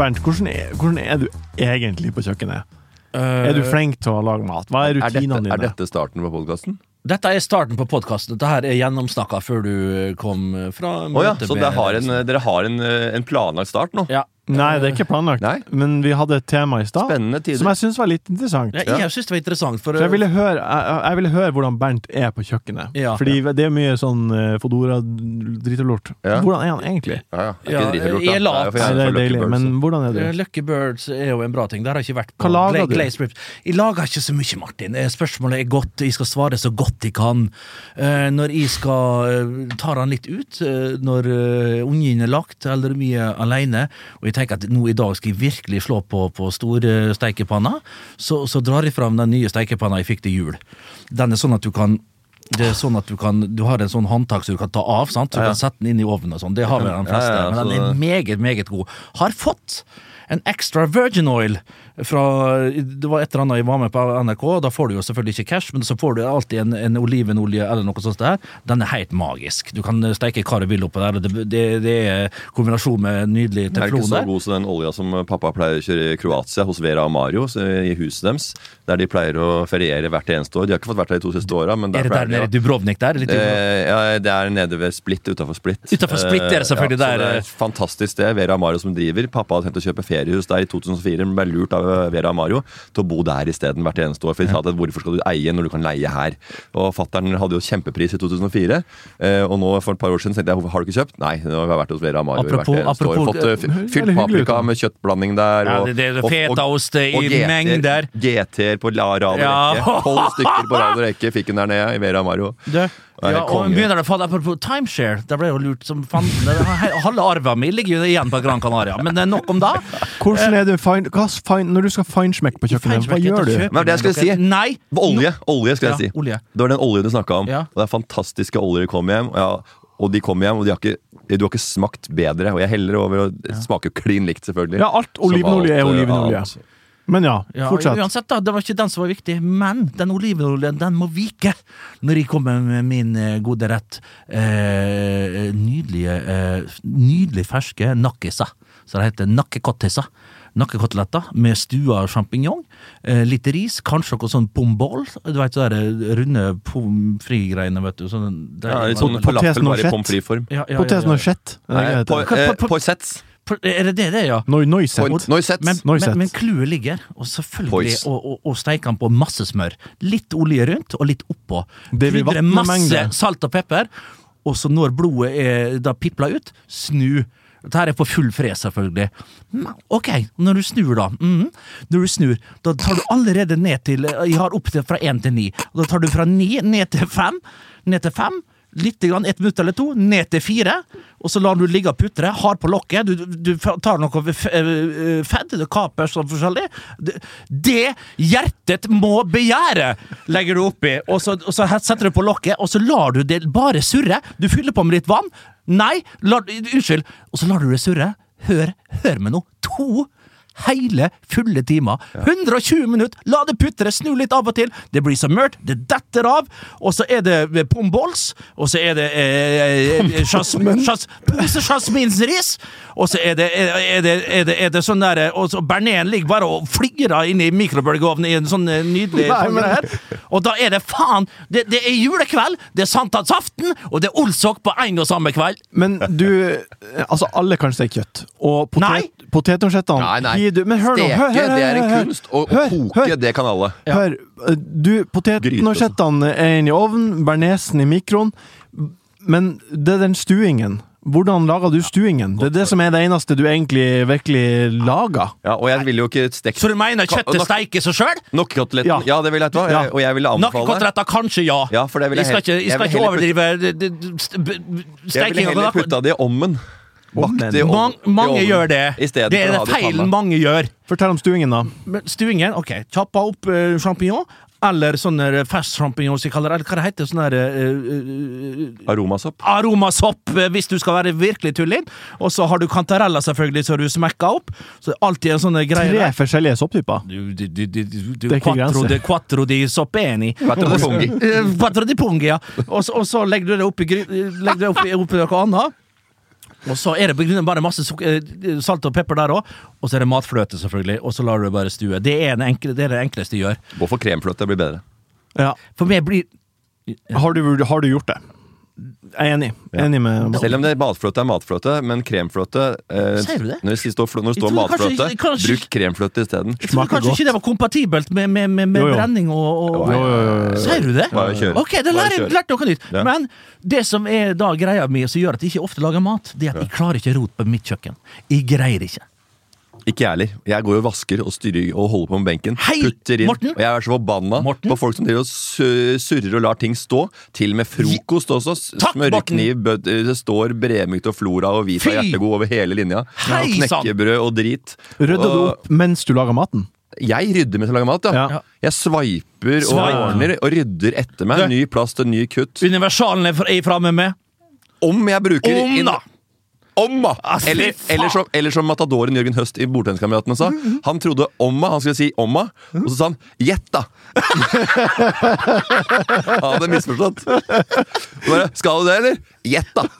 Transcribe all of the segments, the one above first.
Bernt, hvordan er, hvordan er du egentlig på kjøkkenet? Er du flink til å lage mat? Hva er rutinene dine? er dette starten på podkasten? Dette er starten på podkasten. Dette her er gjennomsnakka før du kom fra Å ja, så med- dere har, en, dere har en, eh, en planlagt start nå? Ja. Nei, det er ikke planlagt. Nei. Men vi hadde et tema i stad som jeg syns var litt interessant. Ja, jeg synes det var interessant, for jeg ville, høre, jeg, jeg ville høre hvordan Bernt er på kjøkkenet. Ja. Fordi det er mye sånn uh, Fodora-drit og lort. Ja. Hvordan er han egentlig? Ja, ja. Er ikke dritlurt, jeg er da. lat. Nei, jeg det er deilig, men hvordan er du? det? Lucky Birds er jo en bra ting. Der har jeg ikke vært på. Hva lager Gla- du? Jeg lager ikke så mye, Martin. Eh, Spørsmålet er godt. Jeg skal svare så godt jeg kan. Eh, Når jeg skal eh, ta han litt ut, eh, når eh, ungen er lagt eller mye alene, og jeg tenker at nå i dag skal jeg virkelig slå på, på store steikepanna, så, så drar jeg fram den nye steikepanna jeg fikk til jul. Den er sånn at du kan det er sånn at Du kan, du har en sånn håndtak som du kan ta av, sant? så du Ja, ja. kan sette den inn i ovnen. og sånn, Det har vel de fleste. Ja, men den er meget, meget god. Har fått en extra virgin oil fra Det var et eller annet jeg var med på NRK. Da får du jo selvfølgelig ikke cash, men så får du alltid en, en olivenolje eller noe sånt der. Den er helt magisk. Du kan steike hva du vil oppå der. Det, det, det er kombinasjon med nydelig Den er ikke så god som den olja som pappa pleier å kjøre i Kroatia, hos Vera og Mario, i huset deres. Der de pleier å feriere hvert eneste år. De har ikke fått vært der de to siste åra, men Er det der nede i Dubrovnik der? Litt Eh, ja, det er nede ved Split, utafor Split. Utenfor Split er det selvfølgelig Eh, ja, der, Det er eh. et fantastisk sted. Vera Amario som driver. Pappa hadde tenkt å kjøpe feriehus der i 2004, men ble lurt av Vera Mario til å bo der isteden hvert eneste år. For de sa at hvorfor skal du eie når du kan leie her? Og fattern hadde jo kjempepris i 2004, eh, og nå for et par år siden tenkte jeg har du ikke kjøpt? Nei, nå har jeg vært hos Vera Mario Apropos- hvert eneste år. Fått eh, fylt paprika med kjøttblanding der. Og- ja, det er fetaost i og GT mengder. GT-er på la- rad og Ja. rekke. Tolv stykker på rad og rekke fikk hun der nede i Vera Amario. Du, Nei, ja, og konge. begynner det falle Apropos timeshare, det ble jo lurt som fanden. Halve arven min ligger jo igjen på Gran Canaria, men det er nok om det. Hvordan er du fine, hva, fine, Når du skal feinschmeck på kjøkkenet, hva gjør du? Men det jeg skulle si. Nei! Olje, olje skal jeg Ja, si. olje. Det var den oljen du snakka om. Ja. Og det er fantastiske oljer kom hjem. Og, ja, og de kommer hjem, og de har ikke, du har ikke smakt bedre. Og jeg heller over, og det smaker klin likt, selvfølgelig. Ja, alt olivenolje er eh, olivenolje. annet. Men ja, Ja, fortsett. Uansett, da, det var ikke den som var viktig, men den olivenoljen den må vike når jeg kommer med min eh, gode rett. Eh, nydelige, eh, nydelig ferske nakkiser. Så det heter nakkekottiser. Nakkekoteletter med stua sjampinjong, eh, litt ris, kanskje noe sånn bombol. Du vet så der runde pommes frites-greiene, vet du. Sånn, det- Ja, sånn falafel bare i pommes frites-form. ja, ja, ja, ja. skjett. Er det det det eh. Er ja? Noisett Noiset. Men, men, men clouet ligger, og selvfølgelig Og å, å, å steike den på masse smør. Litt olje rundt, og litt oppå. Det vil Krydre masse mengde. salt og pepper, og så når blodet er da pipla ut, snu. Dette er på full fres, selvfølgelig. Ok, når du snur, da. mm, Når du snur, da tar du allerede ned til Jeg har opp til fra én til ni. Da tar du fra ni ned til fem. Ned til fem. Litt grann, ett minutt eller to, ned til fire. Og så lar du ligge og putre, hard på lokket. Du, du tar noe du fedd, kapers og forskjellig. Det, hjertet må begjære, legger du oppi. Og så, og så setter du på lokket, og så lar du det bare surre. Du fyller på med litt vann. Nei, lar, unnskyld. Og så lar du det surre. Hør, hør med nå. To hele fulle timer. 120 minutter, la det putre, snu litt av og til. Det blir så mørkt, det detter av. Og så er det pombols, og så er det eh, eh, jasmin, jas, jasminsris, og så er det, er det, er det, er det sånn der Og så bernesen ligger bare og flirer inni i mikrobølgeovnen i en sånn eh, nydelig Nei, men- her. Og da er det faen Det, det er julekveld, det er sankthansaften, og det er olsok på én og samme kveld. Men du Altså, alle kan steke kjøtt. Og potet, potetonsjettene Du- Men hør nå. Steke, Hør, hør, hør, det er en hør. kunst. Og, Hør, og koke, hør. det kan alle. Hør, du, potetensjettene er inne i ovnen, bernesen i mikroen, men det er den stuingen. Hvordan lager du stuingen? Det er det som er det eneste du egentlig virkelig lager. Ja, og jeg ville jo ikke stekt Så du mener kjøttet steiker seg sjøl? Nokkekoteletten. Ja. Ja. det vil jeg, ta. Ja. Og jeg ville anbefale Nakkekoteletter kanskje, ja. Ja, for det vil jeg skal ikke, jeg jeg skal vil ikke overdrive det- det- det- st- b- Jeg ville heller putta det i ommen. Bakt det i Mang, ovnen- i Mange gjør det. Det er det det feilen mange gjør. Fortell om stuingen, da. Stuingen, ok, Chappa opp uh, sjampinjong, eller sånne fast sjampinjong, som jeg kaller det, eller hva det heter, sånne uh, uh, Aromasopp. aromasopp, eh, hvis du skal være virkelig tullin. Og så har du kantarella, selvfølgelig, så du smekker opp. Så alltid en sånne greier Tre forskjellige sopptyper. Det er ikke quattro, grenser. quattro di soppeni. Quattro di funghi. Eh, Quattro di punghi, ja. Og så, legger du det oppi, gry- legger du det oppi, oppi noe annet. Og så er det bare masse eh, salt og pepper der òg. Og så er det matfløte, selvfølgelig. Og så lar du det bare stue. Det er, enkle, det er det enkleste jeg gjør. Hvorfor kremfløte, blir bedre. Ja. For meg blir Har, du, har du gjort det? Jeg er enig. Enig med Selv om det matfløte er matfløte, men kremfløte eh, Sier du det? Når det står, når det Jeg står tror kanskje- matfløte, kanskje- bruk kremfløte isteden. Jeg tror Smaker kanskje godt. ikke det var kompatibelt med, med, med, med Jo, jo. brenning og, og Jo, jo, jo, jo. Sier du det? Bare kjør. Ok, da Bare lærer jeg kjør. lært noe nytt. Ja. Men det som er da greia mi som gjør at jeg ikke ofte lager mat, det er at jeg klarer ikke rot på mitt kjøkken. Jeg greier ikke. Ikke jeg heller. Jeg går og vasker og styrer og holder på med benken. Hei, putter inn. Morten. Og jeg er så forbanna Morten. på folk som driver og surrer og lar ting stå. Til og med frokost også. Smørkniv, det står Bremykt og Flora og Vita Fy. Hjertegod over hele linja. Hei. Knekkebrød og drit. Rydder du opp mens du lager maten? Jeg rydder mens jeg lager mat. Ja. Ja. Jeg sveiper og ordner og rydder etter meg. Ny plass til ny kutt. Universalen er fra- er framme med. Om jeg bruker Om, inn- da! Omma! Ah, Eller, eller, som, eller som matadoren Jørgen Høst i Bordtenniskameratene sa. Han trodde omma, han skulle si omma, og så sa han gjett, da! han hadde misforstått. Bare, Skal du det, eller? Gjett, da!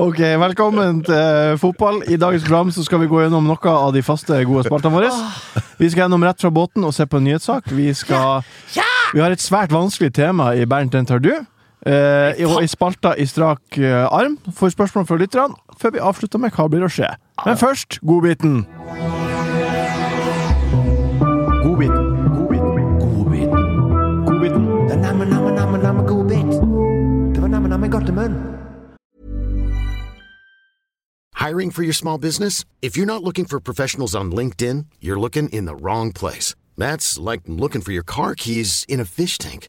Ok, velkommen til fotball. I dagens program så skal vi gå gjennom noe av de faste, gode spaltene våre. Vi skal gjennom rett fra båten og se på en nyhetssak. Vi skal Vi har et svært vanskelig tema i Bernt den tar du. Eh, i- og i spalta i strak uh, arm får spørsmål fra lytterne før vi avslutter med hva blir å skje. Men først godbiten. Godbiten. Godbiten. Godbiten. Det er namme, namme, namme, namme godbit. Det var namme, namme godtemunn. Hiring for your small business? If you're not looking for professionals on LinkedIn, you're looking in the wrong place. That's like looking for your car keys in a fish tank.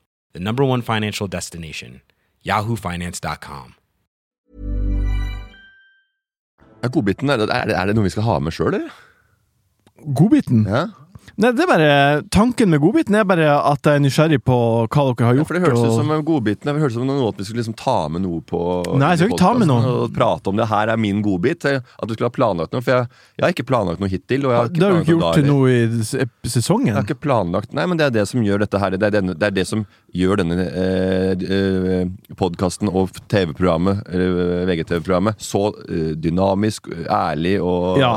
the number one financial destination, yahoofinance.com. Godbiten er det, er det- er det noe vi skal ha med sjøl, eller? Godbiten? Ja. Nei, det er bare, Tanken med godbiten er bare at jeg er nysgjerrig på hva dere har gjort. Ja, for det høres ut og- som en godbiten. Det høres ut som noe at vi skulle liksom ta med noe på Nei, jeg skal ikke ta med noe. Og prate om det her er min godbit. At du skulle ha planlagt noe. For jeg, jeg har ikke planlagt noe hittil. Og jeg har ikke det har du ikke gjort til noe i sesongen? Jeg har ikke planlagt Nei, men det er det som gjør dette her. Det er, det, det, er det som gjør denne eh, eh, podkasten og TV-programmet, eh, VGTV-programmet, så eh, dynamisk, ærlig og Ja.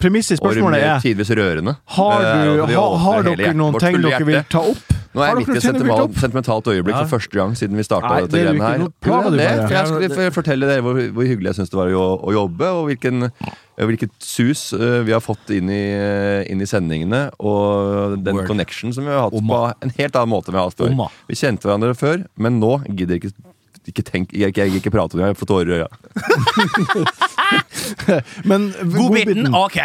Premisset i spørsmålet er tidvis rørende. Har, du, vi har dere noen ting dere vil ta opp? Nå er Har jeg midt i et opp? sentimentalt, sentimentalt øyeblikk Ja. for første gang siden vi starta dette det greiene her. Plan, det, det, jeg skulle fortelle dere hvor, hvor hyggelig jeg syns det var å, å jobbe, og hvilken, hvilket sus uh, vi har fått inn i, eh, inn i sendingene, og den Word. connection som vi har hatt Oma. på en helt annen måte enn vi har hatt før. Oma. Vi kjente hverandre før, men nå gidder jeg ikke ikke tenk, jeg, jeg, jeg ikke prate om det, jeg får tårer i øya. Men Godbiten, ok.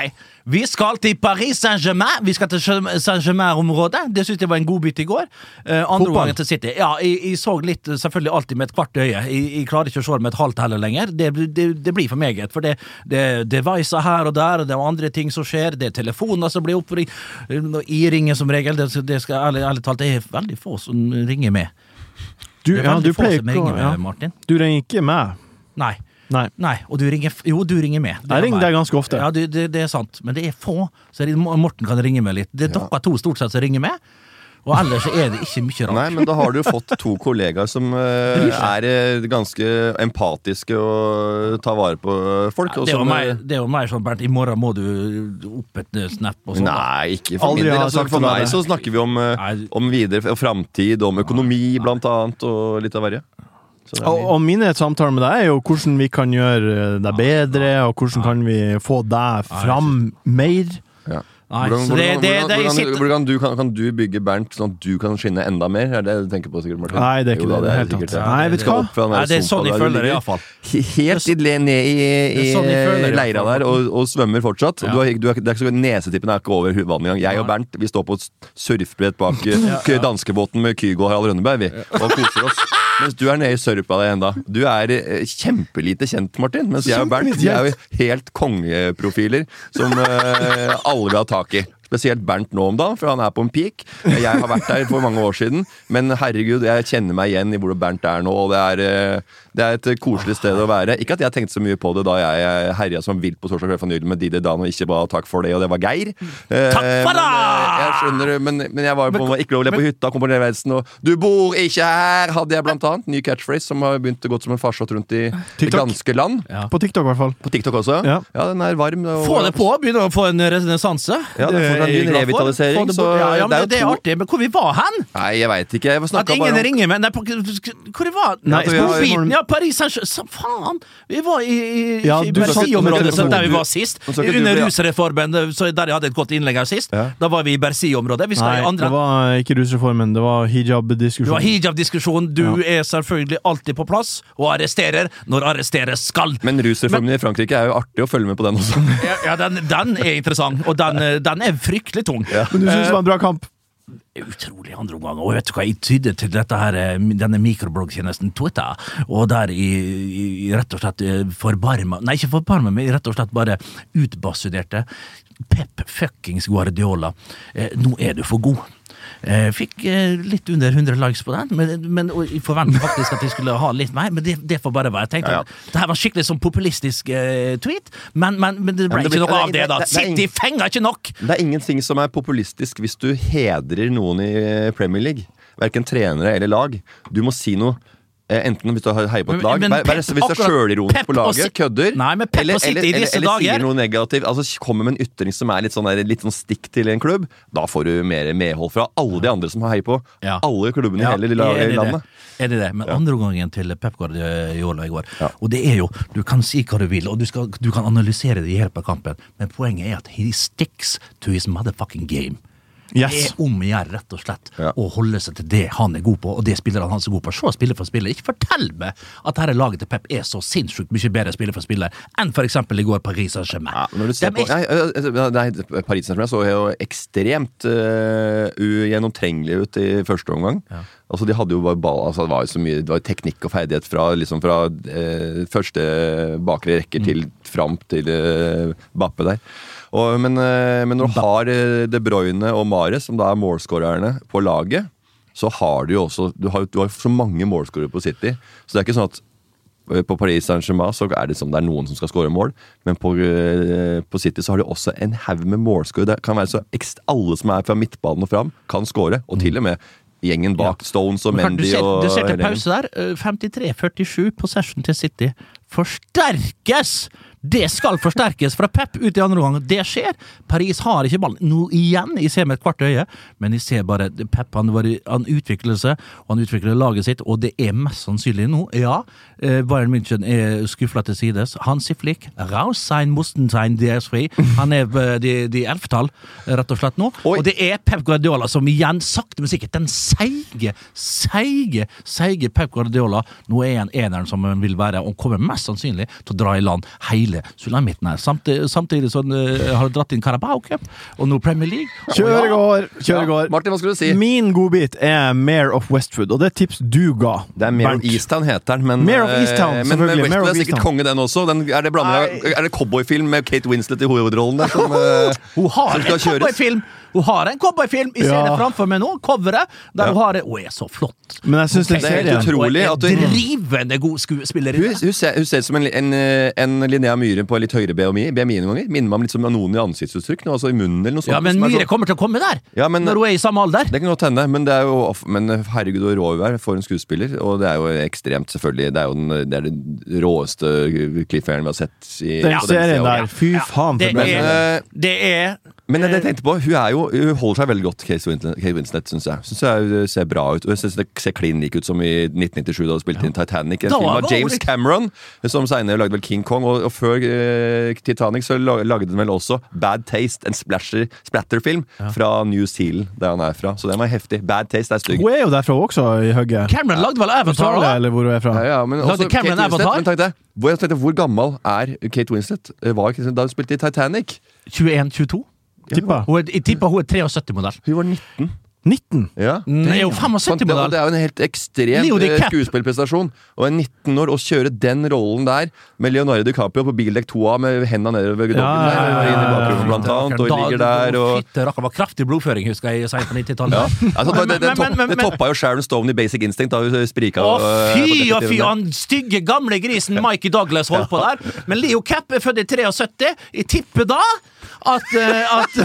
Vi skal til Paris Saint-Germain. Vi skal til Saint-Germain-området. Det syntes jeg var en godbit i går. Eh, andre Fotball. gangen til City. Ja, jeg, jeg så litt, selvfølgelig alltid med et kvart øye. Jeg, jeg klarer ikke å se det med et halvt heller lenger. Det, det, det blir for meget. For det, det er devicer her og der, og det er andre ting som skjer. Det er telefoner som blir oppringt. Jeg ringer som regel. Det, det skal ærlig, ærlig talt, det er veldig få som ringer med. du, ja, du pleier ikke å. Martin. Du ringer ikke meg. Nei. Nei. Nei, og du ringer Jo, du ringer med. Det Jeg er ringer deg ganske ofte. Ja, det, det, det er sant. Men det er få. Så er det, Morten kan ringe med litt. Det er dere to stort sett som ringer med. Og ellers er det ikke mye rart. Nei, men da har du jo fått to kollegaer som eh, er eh, ganske empatiske og tar vare på folk. Ja, det, er jo mer, eh, det er jo mer sånn, Bernt, i morgen må du opp et snap og sånn. Nei, ikke for Aldri min del. Altså, for meg så snakker vi om, om videre og framtid, om økonomi blant annet, og litt av verre. Det Og, og mine samtaler med deg er jo hvordan vi kan gjøre deg bedre, og hvordan kan vi få deg fram mer. Ja. Hvordan, det, det, det, kan, kan du bygge Bernt sånn at du kan skinne enda mer? Er det det du tenker på, sikkert, Martin? Nei, det er ikke Jo da, det Er det sikkert tatt. det. Nei, vet du hva? Nei, det er sånn jeg føler det, ligger. iallfall. Helt i, ned i, i, sånn føler i leira der og, og svømmer fortsatt. Ja. Du har, du har, det er ikke så, nesetippen er ikke over vannet engang. Jeg og Bernt vi står på et surfbrett bak ja, danskebåten med Kygo og Harald Rønneberg vi, og koser oss. Mens du er nede i sørpa deg ennå. Du er eh, kjempelite kjent, Martin. Mens jeg og Bernt vi er jo helt kongeprofiler som eh, alle vil ha tak i. Spesielt Bernt nå om dagen, for han er på en peak. Jeg har vært der for mange år siden, men herregud, jeg kjenner meg igjen i hvor Bernt er nå. og Det er, eh, det er et koselig sted å være. Ikke at jeg tenkte så mye på det da jeg herja som vilt på Torsdag kveld for nylig med Didi Dan og ikke ba takk for det, og det var Geir. Eh, Takk for men, det! eh, Jeg skjønner, men, men jeg var jo på ikke lov å le på hytta, kom på levereisen, og 'Du bor ikke her!' hadde jeg blant annet. Ny catchphrase som har begynt å gå som en farsott rundt i det ganske land. Ja. På TikTok, i hvert fall. På TikTok også. Ja. den er varm. og- Få det på! Begynner å få en renessanse. Ja, det en glad revitalisering, det så bort. ja, ja, men det er jo det er to- artig. Men hvor vi var hen? Nei, jeg veit ikke. Jeg At ingen bare om ringer med, Nei, på, hvor vi var Nei, Ja, vi har- ja, Paris Saint-Germain Faen! Vi var i, i, Ja, i Bercy-området, der vi var sist. Men Under rusreformen, så der jeg hadde et godt innlegg her sist. Ja. Da var vi i Bercy-området. Nei, i andre det var ikke rusreformen, det var Du hijab-diskusjon. var hijab-diskusjon. Du er selvfølgelig alltid på plass og arresterer når arresteres skal. Men rusreformen i Frankrike er jo artig å følge med på den også. Ja, ja den, den er interessant, og den, eh, den er fryktelig tung. Men du syns det var en bra kamp? Utrolig andre omgang. Og vet du hva, jeg tydde til dette her, eh, denne mikrobloggtjenesten Twitter, og der i, i rett og slett eh, forbarma Nei, ikke forbarma, men rett og slett bare utbasunerte Pep fuckings Guardiola. Eh, nå er du for god. Eh, fikk eh, litt under 100 likes på den, men, men og jeg forventet faktisk at jeg skulle ha litt mer. Men det, det får bare være. Jeg tenkte Ja, ja. Det her var skikkelig sånn populistisk eh, tweet, men, men, men det ble Ja, det ikke blir- noe av det- da. City fenga ikke nok! Det er ingenting som er populistisk hvis du hedrer noen i Premier League. Verken trenere eller lag. Du må si noe. Eh, Enten hvis du heier på et lag, men vær, vær, er akkurat- sjølironisk på laget, kødder, Nei, men Pep eller, eller, eller, eller, sier noe negativt, altså kommer med en ytring som er litt sånn, der, litt sånn stikk til en klubb, da får du mer medhold fra alle de andre som heier på Ja. alle klubbene Ja, i hele lille, er landet. Det. Er det det. Men andre omgangen til Pep Guardiola i går, Ja. og det er jo Du kan si hva du vil, og du, skal, du kan analysere det i av kampen, men poenget er at he sticks to his motherfucking game. Det er om å gjøre, rett og slett, Ja. å holde seg til det han er god på, og det spillerne han er så god på. Se spiller for spiller. Ikke fortell meg at dette laget til Pep er så sinnssykt mye bedre spiller for spiller enn eksempel i går Paris Saint-Germain. Ja, når du ser på, er- nei, øh, nei, Paris Saint-Germain så jo ekstremt uh, ut i første omgang. Altså De hadde jo bare ball, altså det var jo så mye Det var jo teknikk og ferdighet fra, liksom fra uh, første bakre rekker til fram til uh, Bappe der. Og, men, eh, men når du har eh, De Bruyne og Mare, som da er målskårerne på laget, så har du jo også Du har, du har så mange målskårere på City, så det er ikke sånn at eh, på Paris Saint-Germain så er det som det er noen som skal skåre mål, men på, på City så har de også en haug med målskårere. Det kan være så ekst, Alle som er fra midtbanen og fram, kan skåre, og til og med gjengen bak Stones og Mendy du ser, og du ser til pause der. eh, 53-47 på session til City. Forsterkes! Det skal forsterkes fra Pep ut i andre omgang. Det skjer. Paris har ikke ballen. Nå igjen, jeg ser med et kvart øye, men jeg ser bare Pep han, han utvikler seg, og han utvikler laget sitt, og det er mest sannsynlig nå. Ja, eh, Bayern München er skufla til sides. Hansi Flick, raus sein, mussten sein, DSV. Han er eh, de, de elftall, rett og slett nå. Oi. Og det er Pep Guardiola som igjen, sakte, men sikkert, den seige, seige, seige Pep Guardiola nå er han eneren som han vil være, og kommer mest sannsynlig til å dra i land hele sulamitten her. Samtidig, samtidig som uh, har dratt inn Carabao Cup, og nå Premier League. Kjør i går! Kjør i går. Martin, hva skulle du si? Min godbit er Mare of Westwood, og det er tips du ga. Det er Mare of Easttown heter den, men, Mare of Easttown, eh, men, men. Mare Westwood of er sikkert Easttown. konge, den også. Den, er det blanding av Er det cowboyfilm med Kate Winslet i hovedrollen der? Som, eh, Hun har som en skal kjøres? cowboyfilm! Hun har en cowboyfilm! I ser Ja. det framfor meg nå, coveret, der Ja. hun har det. Hun er så flott! Men jeg synes den Det er helt utrolig Hun at en drivende god skuespillerinne. hun, hun, ser, hun ser ut som en, en, eh, en Linnea Myhre på litt høyere BMI. BMI noen ganger. Minner meg om litt som noen i ansiktsuttrykk. Noe, altså i munnen eller noe sånt. Ja, men Myhre kommer til å komme der! Ja, men- når hun er i samme alder. Det kan godt hende, men, det er jo, men herregud og rå hun er for en skuespiller. Og det er jo ekstremt, selvfølgelig. Det er jo den, det, er det råeste cliffhangeren vi har sett. I, Den serien der, fy faen Det for. Men, er, eh, det er Men det jeg tenkte på, hun, er jo, hun holder seg veldig godt, Kate Winslet, syns jeg. Synes jeg ser bra ut. Og jeg synes det ser klin lik ut som i 1997 da hun spilte inn Titanic. En Da film av James Cameron, som senere lagde vel King Kong. Og, og før eh, Titanic så lagde den vel også Bad Taste, en splasher, splatterfilm fra New Zealand, der han er fra. Så den var heftig. Bad Taste er stygg. Hun er jo derfra også, i hugget. Cameron lagde vel Avatar? Da? eller hvor hun er fra. Ja, ja, men også Cameron Kate Winslet. Avatar? Men tenkte hvor, tenkte, hvor gammel er Kate Winslet? Eh, Var Kate Winslet da hun spilte i Titanic? 21-22? Tippa. Hun er- Jeg tipper hun er 73-modell. Hun var 19. 19. Ja. Mm, er jo Det, 75-modell. det er jo en helt ekstrem Leo eh, skuespillprestasjon. Og en 19 år å kjøre den rollen der med Leonardo DiCaprio på bildekk 2A med hendene nedover Ja, ja, ja, ja, blant annet, og ligger der og Fytte rakker, var kraftig blodføring, husker jeg, seint på 90-tallet. ja. altså, det, det, det, Men- det toppa jo Sharon Stone i Basic Instinct da hun sprika. Å, øh, fy å og fy! Han stygge, gamle grisen Mikey Douglas holdt på der. Men Leo Capp er født i 73. Jeg tipper da at, eh, at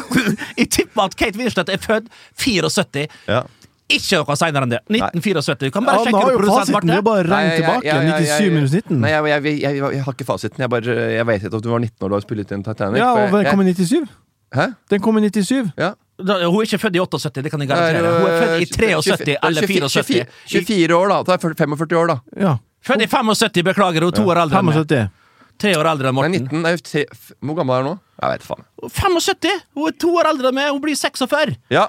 Jeg tipper at Kate Winslet er født 74. Ja. Ikke noe seinere enn det. 1974. Du kan bare ja, sjekke jo produsent fasiten, det Marte. bare Nei, tilbake. jeg- jeg- 97 minus 19. Nei, jeg, jeg, jeg, jeg, jeg har ikke fasiten. Jeg, bare, jeg vet ikke at du var 19 år da du spilte inn Titanic. Ja, og den kom i 97. Hæ? Den kom i 97. Ja. Da, hun er ikke født i 78, det kan jeg er, garantere. Hun er født i øh, 73 eller 74. 24 år, da. Det er 45 år, da. Ja. Født i 75, beklager, hun er to år eldre enn meg. 75. Tre år eldre enn Nei, 19 nei, tre, f- Hvor gammel er hun nå? Jeg vet faen. 75! Hun er to år eldre enn meg, hun blir 46. Ja.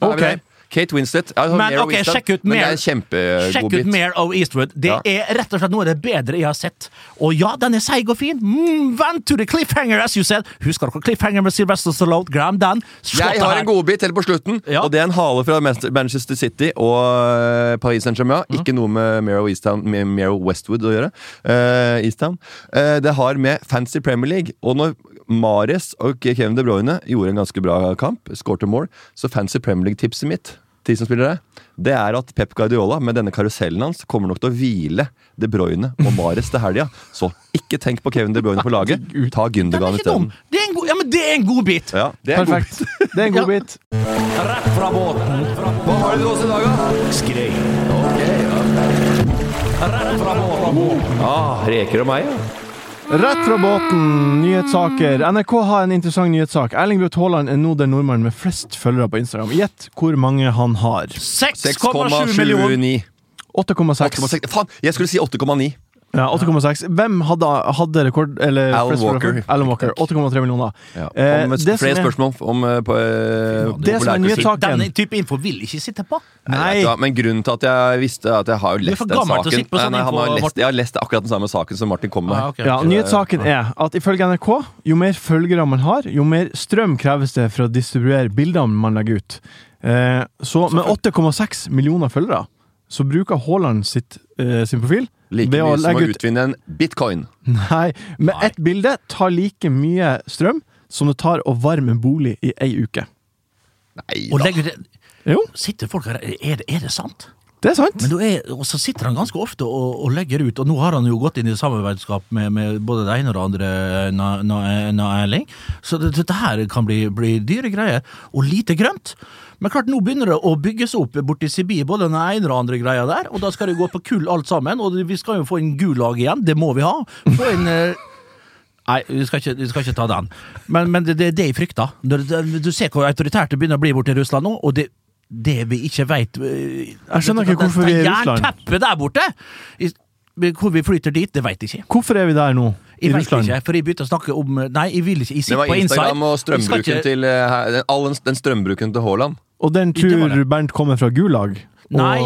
Da er vi Ok. der. Kate Winslet. Ja, Men, Mare ok, Winslet, sjekk ut Mare- en kjempegod Sjekk ut. Mare of Eastwood. Det Ja. er rett og slett noe av det bedre jeg har sett. Og ja, den er seig og fin. Mm, vent to the cliffhanger, as you said. Husker dere cliffhanger med Sylvester Stallone? Graham Dan. Jeg har her. en godbit helt på slutten, Ja. og det er en hale fra Manchester- City og øh, Paris Saint-Germain. Ikke noe med Mare Easttown, med Mare Westwood å gjøre. Uh, Easttown. Uh, det har med Fancy Premier League. Og når Mares og Kevin De Bruyne gjorde en ganske bra kamp, skårte mål, så Fancy Premier League-tipset mitt de som spiller det, det er at Pep Guardiola med denne karusellen hans kommer nok til å hvile De Bruyne og Mares til helga. Så ikke tenk på Kevin De Bruyne på laget. Ta er dum. isteden. Det er en god, ja, men det er en god bit. Ja, det er en god bit. Det er en god bit. Rett fra båten. Hva har du til oss i dag, da? Skrei. Rett fra båten. Ah, reker og meg, ja. Rett fra båten, nyhetssaker. NRK har en interessant nyhetssak. Erling Braut Haaland er nå den nordmannen med flest følgere på Instagram. Gjett hvor mange han har. 6,7 millioner. 8,6. 8,6. Faen, jeg skulle si 8,9. Ja, 8,6. Hvem hadde, hadde rekord eller Alan Walker. Alan Walker. 8,3 millioner. Ja. Eh, Om eh, det flere er- spørsmål om eh, på, eh, Det som er nyhetssaken- Denne type info vil ikke sitte på. Nei, Nei. Men grunnen til at jeg visste at jeg har jo lest den saken sånn Nei, nei, han har lest, Jeg har lest akkurat den samme saken som Martin kom med. Ah, okay. Ja, Nyhetssaken er at ifølge NRK, jo mer følgere man har, jo mer strøm kreves det for å distribuere bildene man legger ut. Eh, så med 8,6 millioner følgere, så bruker Haaland sitt, eh, sin profil Like mye som å ut utvinne en bitcoin. Nei, med ett bilde tar like mye strøm som det tar å varme en bolig i ei uke. Nei Og da. legger det, Jo, sitter folk her Er det, er det sant? det er sant. Men er, og så sitter han ganske ofte og, og legger ut, og nå har han jo gått inn i samarbeidsskap med, med både det ene og det andre, na, na, na Erling. Så det, dette her kan bli, bli dyre greier, og lite grønt. Men klart, nå begynner det å bygge seg opp borti Sibir, både den ene og den andre greia der, og da skal det gå på kull alt sammen, og vi skal jo få en gulag igjen, det må vi ha. Få en eh, Nei, vi skal, ikke, vi skal ikke ta den. Men, men det, det er det jeg frykter. Det- Du ser hvor autoritært det begynner å bli borti Russland nå, og det, det vi ikke veit Jeg skjønner ikke hvorfor vi er i Russland. Jernteppet der borte! I- Hvor vi flytter dit, det veit jeg ikke. Hvorfor er vi der nå? I Jeg Russland? ikke, for jeg begynte å snakke om Nei, jeg vil ikke. Jeg Det sitter var på inside. Instagram og strømbruken ikke- til eh, her- den- all den, den strømbruken til Haaland. Og den tror. Bernt kommer fra Gulag? Nei,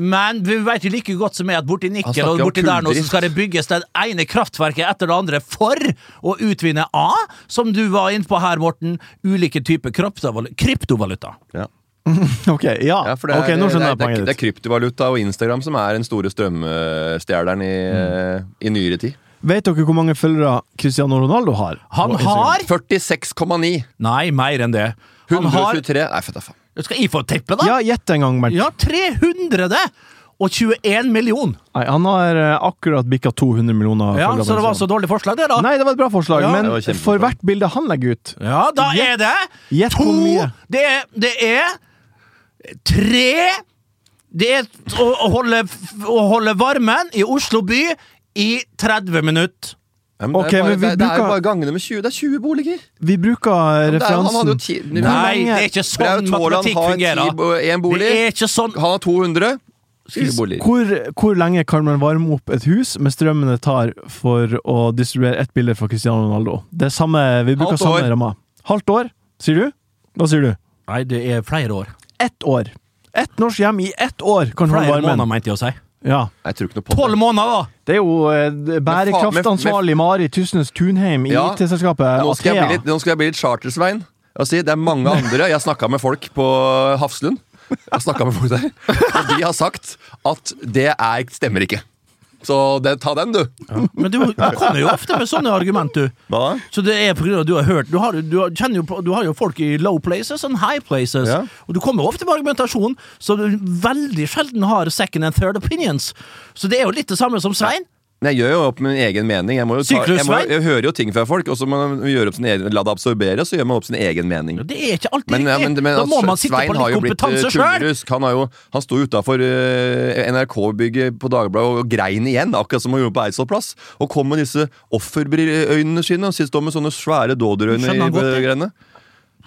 men vi vet jo like godt som jeg at borti Nikel og borti der nå så skal det bygges det ene kraftverket etter det andre for å utvinne A, som du var inne på her, Morten, ulike typer kryptovaluta. Ja. ok, ja. Ja, for det er, ok, nå skjønner jeg poenget ditt. det er kryptovaluta og Instagram som er den store strømstjeleren i, Mm. i nyere tid. Vet dere hvor mange følgere Cristiano Ronaldo har? Han har 46,9! Nei, mer enn det. Han har 123 Nei, fy faen. Skal jeg få tippe, da? Ja, gjett en gang, Bernt. Ja, 321 millioner! Nei, han har eh, akkurat bikka 200 millioner Ja, så det var så dårlig forslag, det, da. Nei, det var et bra forslag, Ja. Men for hvert bilde han legger ut Ja, da er det Gjett to hvor mye. Det er, det er tre Det er å, å, holde, å holde varmen i Oslo by i 30 minutter. Ja, men okay, det, er bare, men vi det, det er bare gangene med 20. Det er 20 boliger! Vi bruker referansen er, ti, Nei, det er ikke sånn Braut Haaland matematikk har fungerer. ti en bolig. Det er ikke sånn Han har 200. hvor, hvor lenge kan man varme opp et hus med strømmen det tar for å distribuere ett bilde fra Cristiano Ronaldo? Det er samme, Vi bruker Halvt samme ramma. Halvt år, sier du? Hva sier du? Nei, det er flere år. Ett år. Ett norsk hjem i ett år kan holde Flere varmen. måneder, mente jeg å si. Ja. Jeg tror ikke noe på Tolv det. måneder, da! Det er jo eh, bærekraftansvarlig Mari Tysnes Tunheim i Ja, IT-selskapet Nå skal, jeg bli Athea. litt, nå skal jeg bli litt chartersvein. Og si, det er mange andre Jeg har snakka med folk på Hafslund. Jeg snakket med folk der Og de har sagt at det er, stemmer ikke. Så det, ta den, du. Men du, du kommer jo ofte med sånne argument, du. Hva? Så det er på grunn av at du har hørt Du har, du har, jo, du har jo folk i low places and high places. Ja. Og du kommer ofte med argumentasjon så du veldig sjelden har second and third opinions. Så det er jo litt det samme som Svein. Men jeg gjør jo opp min egen mening. Jeg, jo ta, jeg, må, jeg hører jo ting fra folk, og så må man gjøre opp sin egen, la det absorbere, så gjør man opp sin egen mening. Det er ikke alltid Men, ja, men, men da må altså, man sitte Svein på litt uh, kompetanse sjøl. Han, jo, han sto utafor NRK-bygget på Dagbladet og grein igjen, akkurat som han gjorde på Eidsvoll plass. Og kom med disse offerøynene sine og sitter med sånne svære dåderøyne i greiene.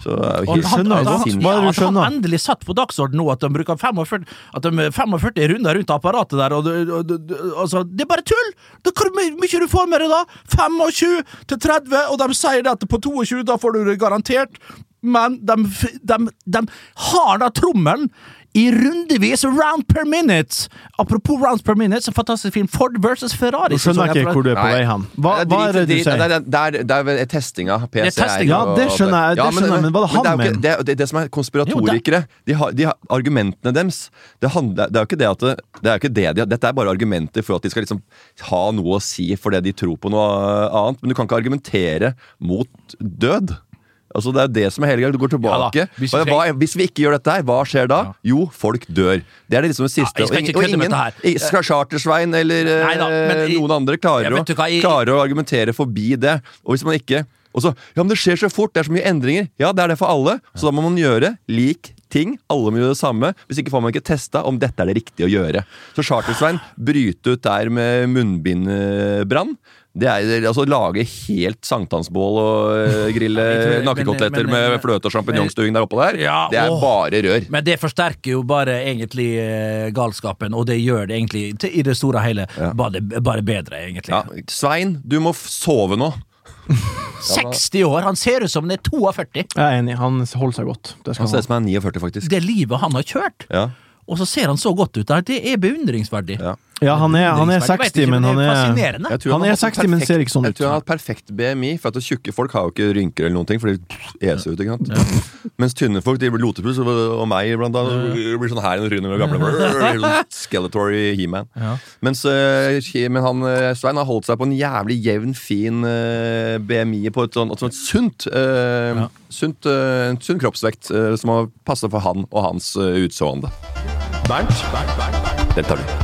Så det er jo Og han, skjønner han, ja, han skjønner? endelig satt på dagsordenen nå at de bruker 45, at de er 45 runder rundt apparatet der. Og og det, det- altså, det er bare tull! Det hvor mye du får med det, da? 25 til 30, og de sier at på 22 da får du det garantert. Men de, de, de har da trommelen i rundevis, round per minute. Apropos rounds per minute, så fantastisk film Ford versus Ferrari. Skjønner ikke hvor du er på vei hen. Hva, Det hva er det du sier? Det er, det er, er vel testinga. PC Det er. Ja, det skjønner jeg, det skjønner jeg, men hva er det mener? Det, det, det som er konspiratorikere de har, de har Argumentene deres det, handler, det er jo ikke det at det, det er ikke det de har, Dette er bare argumenter for at de skal liksom ha noe å si for det de tror på noe annet. Men du kan ikke argumentere mot død. Altså Det er jo det som er hele greia. Du går tilbake. Ja hvis vi Hva- hvis vi ikke gjør dette her, hva skjer da? Jo, folk dør. Det er det liksom det siste. Ja, og og ingen skal Chartersvein eller eh, da, men noen andre klarer, Ja, hva, jeg... å, klarer å argumentere forbi det. Og hvis man ikke og så, Ja, men det skjer så fort, det er så mye endringer. Ja, det er det for alle. Så da må man gjøre lik ting. Alle må gjøre det samme. Hvis ikke får man ikke testa om dette er det riktige å gjøre. Så Chartersvein bryte ut der med munnbindbrann. Det er altså lage helt sankthansbål og eh, grille nakkekoteletter med fløte og sjampinjongstuing der oppe der. Ja, det er åh. bare rør. Men det forsterker jo bare egentlig eh, galskapen, og det gjør det egentlig til, i det store og hele Ja. bare, bare bedre, egentlig. Ja, Svein, du må f- sove nå. 60 år! Han ser ut som han er 42! Jeg er enig, han holder seg godt. Det skal Han ser ut som han er 49, faktisk. Det livet han har kjørt, Ja, og så ser han så godt ut det er beundringsverdig. ja. Ja, han er, han er 60, men han er er. Jeg tror Han er 60, men ser ikke sånn Jeg ut. tror han har hatt perfekt BMI, for at tjukke folk har jo ikke rynker eller noen ting, for de eser ut. ikke sant? Mens tynne folk, de blir lotepus, og meg blant annet, blir sånn her i trynet med gamle sånn Skeletory He-Man. Ja. Mens eh, men han eh, Svein har holdt seg på en jævlig jevn, fin eh, BMI på et sånt, altså et sunt, Ja. sunt en sunn kroppsvekt som har passet for han og hans utseende. Bernt, Bernt, Bernt, Bernt, den tar du.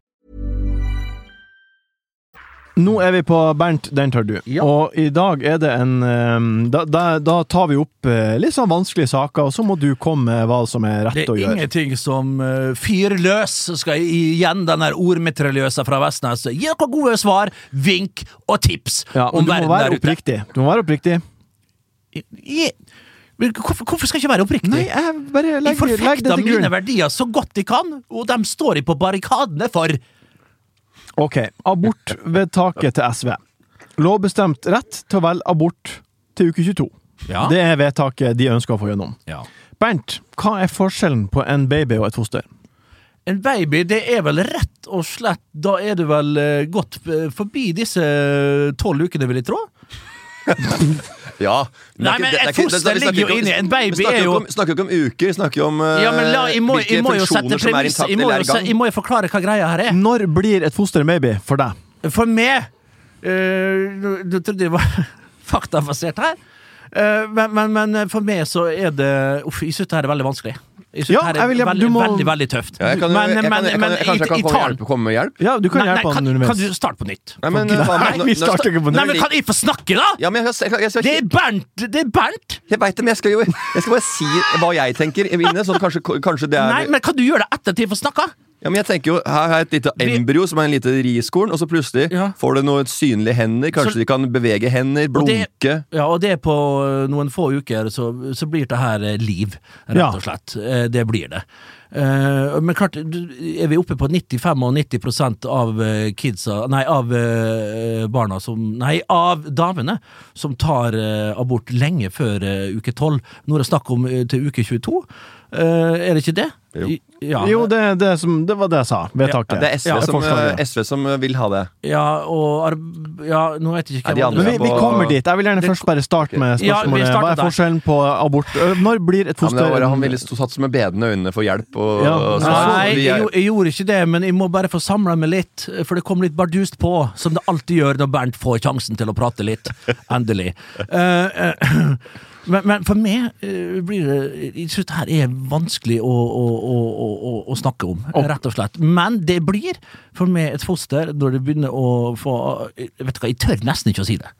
Nå er vi på Bernt, den tar du. Ja. Og i dag er det en eh, da, da, da tar vi opp eh, litt sånn vanskelige saker, og så må du komme med hva som er rett å gjøre. Det er ingenting som uh, fyrer løs. Skal jeg igjen den der ordmitraljøsa fra Vestnes gi dere gode svar, vink og tips Ja, om verden der ute. oppriktig. Du må være oppriktig. I- i Hvorfor, hvorfor skal jeg ikke være oppriktig? Nei, jeg bare jeg legger, det forfekter til mine verdier så godt jeg kan, og dem står jeg på barrikadene for. Ok, abortvedtaket til SV. Lovbestemt rett til å velge abort til uke 22. Ja. Det er vedtaket de ønsker å få gjennom. Ja. Bernt, hva er forskjellen på en baby og et foster? En baby, det er vel rett og slett Da er du vel eh, gått eh, forbi disse tolv ukene, vil jeg tro? Ja. Nei, men det et foster ligger jo inni- en baby vi snakker er jo- Snakker ikke om uker, vi snakker om eh, Ja, men la, jeg, må, hvilke funksjoner som er intakte intakt eller er i gang. jeg må jo forklare hva greia her er. Når blir et foster en baby for deg? For meg øh, Du trodde det var faktabasert her? Uh, men, men, men for meg så er det Uff, jeg syns det her er veldig vanskelig. Jeg synes Ja, det her jeg er vil- veldig, du må- veldig, veldig tøft. Ja, jeg kan, men, jeg, kan, men, jeg, kan, jeg, kanskje jeg kan få komme med hjelp? Ja, du kan Nei, nei, hjelpe han kan, kan du starte på nytt? Nei, men, Nei, nei vi starter ikke på nytt. Nei, men Kan jeg få snakke, da?! Ja, men jeg, jeg, jeg, jeg, Det er Bernt! Det er Bernt! jeg veit det, men jeg skal jo Jeg skal bare si hva jeg tenker inne, så kanskje, kanskje det er Nei, men kan du gjøre det etter at jeg får snakka? Ja, men jeg tenker jo, Her har jeg et lite embryo som er en lite riskorn, og så plutselig Ja. får det noen synlige hender. Kanskje Så- de kan bevege hender, Og det- Ja, og det er på øh, noen få uker så, så blir det her eh, liv, rett og slett. Ja. Det blir det. Eh, men klart, er vi oppe på 95-90 av eh, kidsa Nei, av eh, barna som Nei, av damene som tar eh, abort lenge før eh, uke 12. Nå er det snakk om eh, til uke 22. Eh, er det ikke det? Jo. Ja. Jo, det, det, som, det var det jeg sa. Vedtaket. Ja, det er SV, Ja, som, forslaget. eh, SV som eh, vil ha det. ja, og Ja, nå vet jeg ikke hva vi, vi kommer dit. Jeg vil gjerne Det- først bare starte med spørsmålet. Hva er der. forskjellen på abort Når blir et foster var, han ville stå satt med bedende øyne for hjelp. Og, Ja. og Nei, vi jeg, jeg gjorde ikke det, men jeg må bare få samla meg litt, for det kom litt bardust på, som det alltid gjør når Bernt får sjansen til å prate litt. Endelig. Uh, uh, men, men for meg uh, blir det Jeg syns det her er vanskelig å, å, å, å, å snakke om, rett og slett. Men det blir for meg et foster når det begynner å få Vet du hva, jeg tør nesten ikke å si det.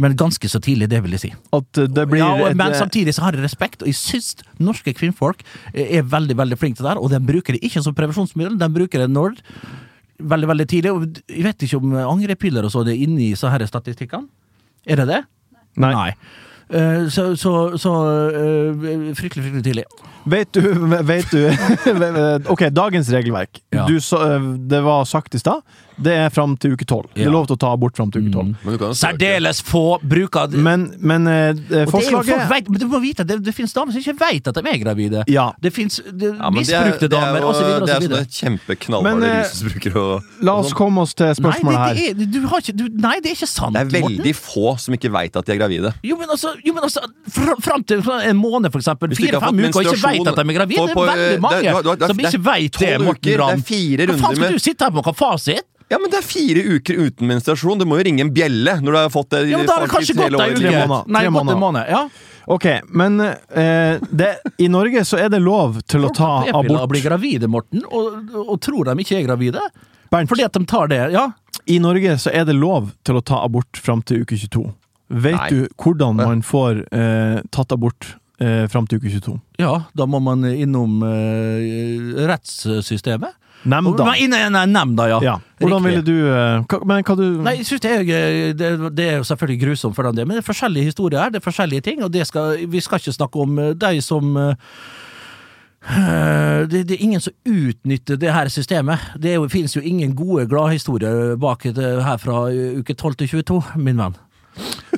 Men ganske så tidlig, det vil jeg si. at det blir Ja, men samtidig så har jeg respekt, og jeg syns norske kvinnfolk er veldig veldig flinke til det, her, og de bruker det ikke som prevensjonsmiddel, de bruker det når veldig veldig tidlig. Og jeg vet ikke om angrepiller og så det er inni så her statistikkene. Er det det? Nei. Eh, så så, så eh, fryktelig, fryktelig tidlig. Vet du, vet du Ok, dagens regelverk. Ja. Du, det var sagt i stad. Det er fram til uke tolv. Det er lov til å ta abort fram til uke tolv. Søke. Særdeles få bruker det. Men, men eh, forslaget det er vet, men du må vite det, det finnes damer som ikke vet at de er gravide. Ja. Det fins Ja, men det er- misbrukte det er damer, jo- osv. Det er osv. sånne kjempeknallharde eh, rusmisbrukere La oss komme oss til Nei, spørsmålet det, her. det er, du har ikke, du, nei, det er ikke sant. Det er Morten. veldig få som ikke veit at de er gravide. Jo, men altså, jo, men altså fr Fram til en måned, for eksempel. Fire-fem uker, og ikke vet at de er gravide. på- på- det er veldig mange det- du har- som er ikke vet det, Morten det er Ramm. Hva faen skal du sitte her med noen fasit? Ja, men det er fire uker uten menstruasjon. Du må jo ringe en bjelle når du har fått det Ja, men Da har det kanskje gått ei. Tre uke. måneder. Nei, Tre gått en måneder. måned. Ja. Ok, men eh, det, i Norge så er det lov til å ta Folk abort. blir gravide, Morten, og, og tror de ikke er gravide. Bernt, Fordi at de tar det. Ja, i Norge så er det lov til å ta abort fram til uke 22. Vet Nei. du hvordan man får eh, tatt abort eh, fram til uke 22? ja da må man innom eh, rettssystemet. Nemnda. Nei, nei, nemnda, ja. Ja. Hvordan ville du eh, hva, Men hva du Nei, jeg synes det, er, det, det er jo selvfølgelig grusomt for det, men det er forskjellige historier her, det er forskjellige ting, og det skal, vi skal ikke snakke om eh, de som eh, det, det er ingen som utnytter det her systemet. Det jo, finnes jo ingen gode gladhistorier bak det her fra uke 12 til 22, min venn.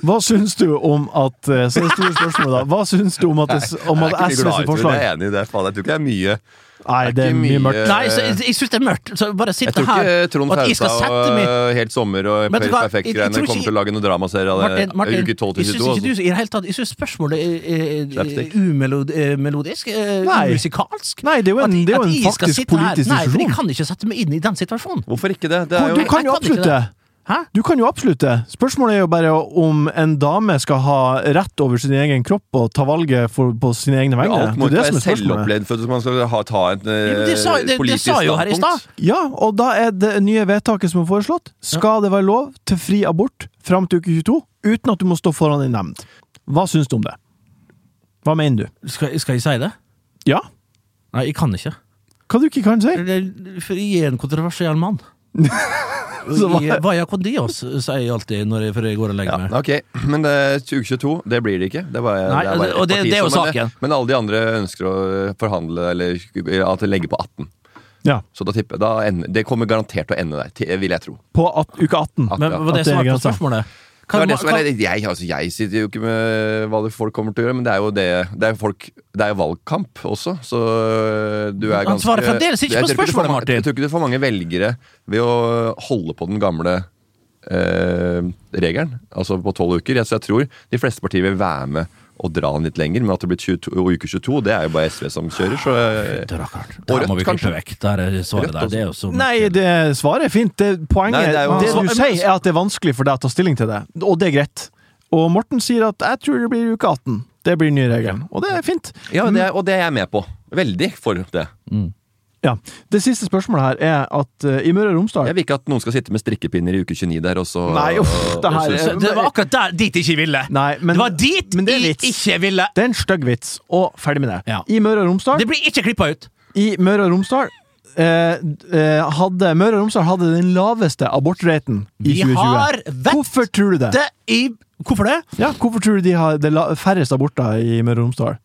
Hva syns du om at eh, Så det store spørsmålet, da. Hva syns du om at, det, om Jeg at er ikke glad i det, forslag Jeg er enig i det. Faen, jeg tror ikke det er mye. Nei, det er det er mye mørkt. Nei, så jeg, jeg synes det er mørkt. Så bare Jeg tror ikke Trond Fausa og eh, Helt sommer og Perfekt-greiene kommer til å lage noe dramaserie av det Martin, uke 12 jeg til syns 22. ikke du altså. i det hele tatt Jeg syns spørsmålet er, umelodisk, Nei. umusikalsk. Nei, det er jo en, det er jo en faktisk politisk diskusjon. Nei, for jeg kan ikke sette meg inn i den situasjonen. Hvorfor ikke det? det er Du kan jo absolutt det. Hæ? Du kan jo absolutt det. Spørsmålet er jo bare om en dame skal ha rett over sin egen kropp og ta valget for, på sine egne vegne. alt må ikke være selvopplevd for at man skal ha, ta et Ja, det sa- eh, det- det sa jo her i stad. Ja, og da er det nye vedtaket som er foreslått. Skal det være lov til fri abort fram til uke 22 uten at du må stå foran en nemnd? Hva syns du om det? Hva mener du? Skal, skal jeg si det? Ja? Nei, jeg kan ikke. Hva du ikke kan si? For jeg er en kontroversiell mann. Var- Vaya con Dios, sier jeg alltid når jeg, før jeg går og legger Ja, ok, Men det, 2022, det blir det ikke. Det, var, Nei, det er bare og det- det er jo som- men saken. Men alle de andre ønsker å forhandle eller at det legger på 18. Ja. Så da tipper jeg Det kommer garantert til å ende der, vil jeg tro. På at, uke 18. At- Men var det er svar på spørsmålet? Det er Kan, det er, kan, det- jeg, altså, jeg sitter jo ikke med hva det folk kommer til å gjøre, men det er jo det Det er folk Det er valgkamp også, så øh, du er Han ganske svarer fremdeles ikke på spørsmålet, Martin. Jeg tror ikke du får mange velgere ved å holde på den gamle eh, regelen, altså på tolv uker. Jeg, jeg tror de fleste partier vil være med og dra den litt lenger, men at det blir 22, uke 22, det er jo bare SV som kjører, så eh, Det er Der må vi klippe vekk. Der er svaret der. Det er jo så Nei, det svaret er fint. Det, poenget Nei, det det, er jo- du sier, er at det er vanskelig for deg å ta stilling til det, og det er greit. Og Morten sier at 'jeg tror det blir uke 18'. Det blir den nye regelen. Og det er fint. Ja, det, er- og det er jeg med på. Veldig for det. Ja. Det siste spørsmålet her er at uh, i Møre og Romsdal Jeg vil ikke at noen skal sitte med strikkepinner i uke 29 der, og så Nei, uff, det her Så Det var akkurat der, dit jeg ikke ville. Nei, men, det var dit men det er jeg vits. ikke ville. Det er en stygg vits, og ferdig med det. Ja. I Møre og Romsdal Det blir ikke klippa ut. I Møre og Romsdal eh, eh, hadde Møre og Romsdal hadde den laveste abortraten i Vi 2020. har vett- Hvorfor tror du det? Det i Hvorfor det? Ja, hvorfor tror du de har det la- færreste aborter i Møre og Romsdal?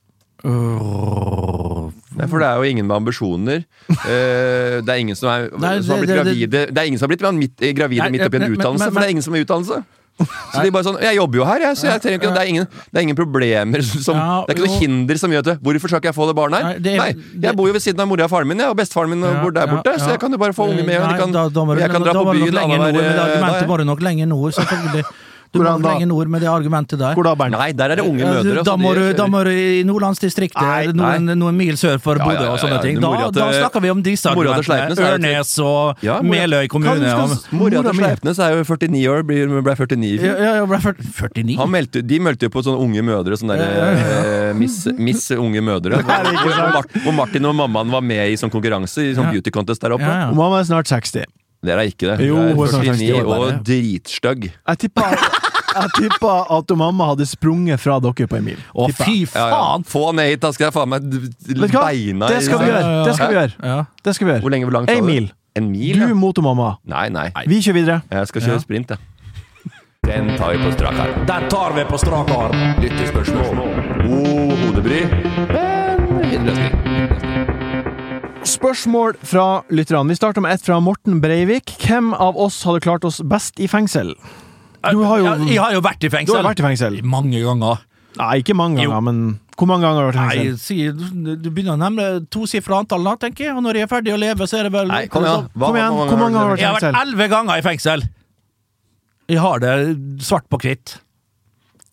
Nei, for det er jo ingen med ambisjoner. Eh, det er ingen som, er, Nei, som har blitt det- gravide Det er ingen som har blitt midt, gravide Nei, midt oppi en men- men- utdannelse, men- for det er ingen som har utdannelse. Så de bare sånn Jeg jobber jo her, jeg, så jeg trenger ikke, det, er ingen, det er ingen problemer som Ja, Det er ikke noe jo. hinder som gjør at Hvorfor skal ikke jeg få det barnet Nei, her? det er- Nei, jeg bor jo ved siden av mora og faren min, jeg, og bestefaren min Ja, bor der ja, borte, så jeg kan jo bare få unge med. Nei, kan, da, da jeg kan dra da på byen annenhver med det nok lenger nord, selvfølgelig. Du må Hvordan lenge da? lenger nord med det argumentet der. Hvor da, Bernt? Nei, der er det unge mødre. Da må, du, da må du i nordlandsdistriktet, Nei, noen, nei. noen mil sør for Ja, Bodø ja, ja, og sånne ting. Da, da snakker vi om disse argumentene. Ørnes og Ja, Meløy kommune. Mora Mora til. Sleipnes er jo 49 år, ble, ble 49 i fjor. ja, ja, ble 49? Han meldte, de meldte jo på sånne unge mødre, sånne der, eh, miss, miss Unge Mødre. Hvor, hvor, Mart- hvor Martin og mammaen var med i sånn konkurranse i sånn beauty contest der oppe. Ja, ja. Og mamma er snart 60. Dere er ikke det. Jo, hun er er sånn 49 år og dritstygg. Jeg tippa jeg tippa at mamma hadde sprunget fra dere på en mil. Å, Tippa fy faen! Ja, ja. Få ned hit, da skal jeg faen meg beina Det skal vi gjøre. Det skal vi gjøre. Ja. Det skal vi Hvor lenge hvor langt En mil. En mil, Du mot mamma. Nei, nei. Vi kjører videre. Jeg skal kjøre Ja. sprint, jeg. Den tar vi på strak arm. Den tar vi på strak arm. Lyttespørsmål. God hodebry, men videre løsning. Spørsmål fra lytterne. Vi starter med ett fra Morten Breivik. Hvem av oss hadde klart oss best i fengsel? Du har jo, jeg, jeg har jo vært i du har vært i fengsel. Mange ganger. Nei, ikke mange Jo. ganger, men hvor mange ganger har du vært i Nei, fengsel? si, du du begynner å nevne tosifra antall, da, tenker jeg. Og når jeg er ferdig å leve, så er det vel Nei, kom igjen. Hva- Kom igjen, hvor mange har du Jeg har vært elleve ganger i fengsel. Jeg har det svart på hvitt.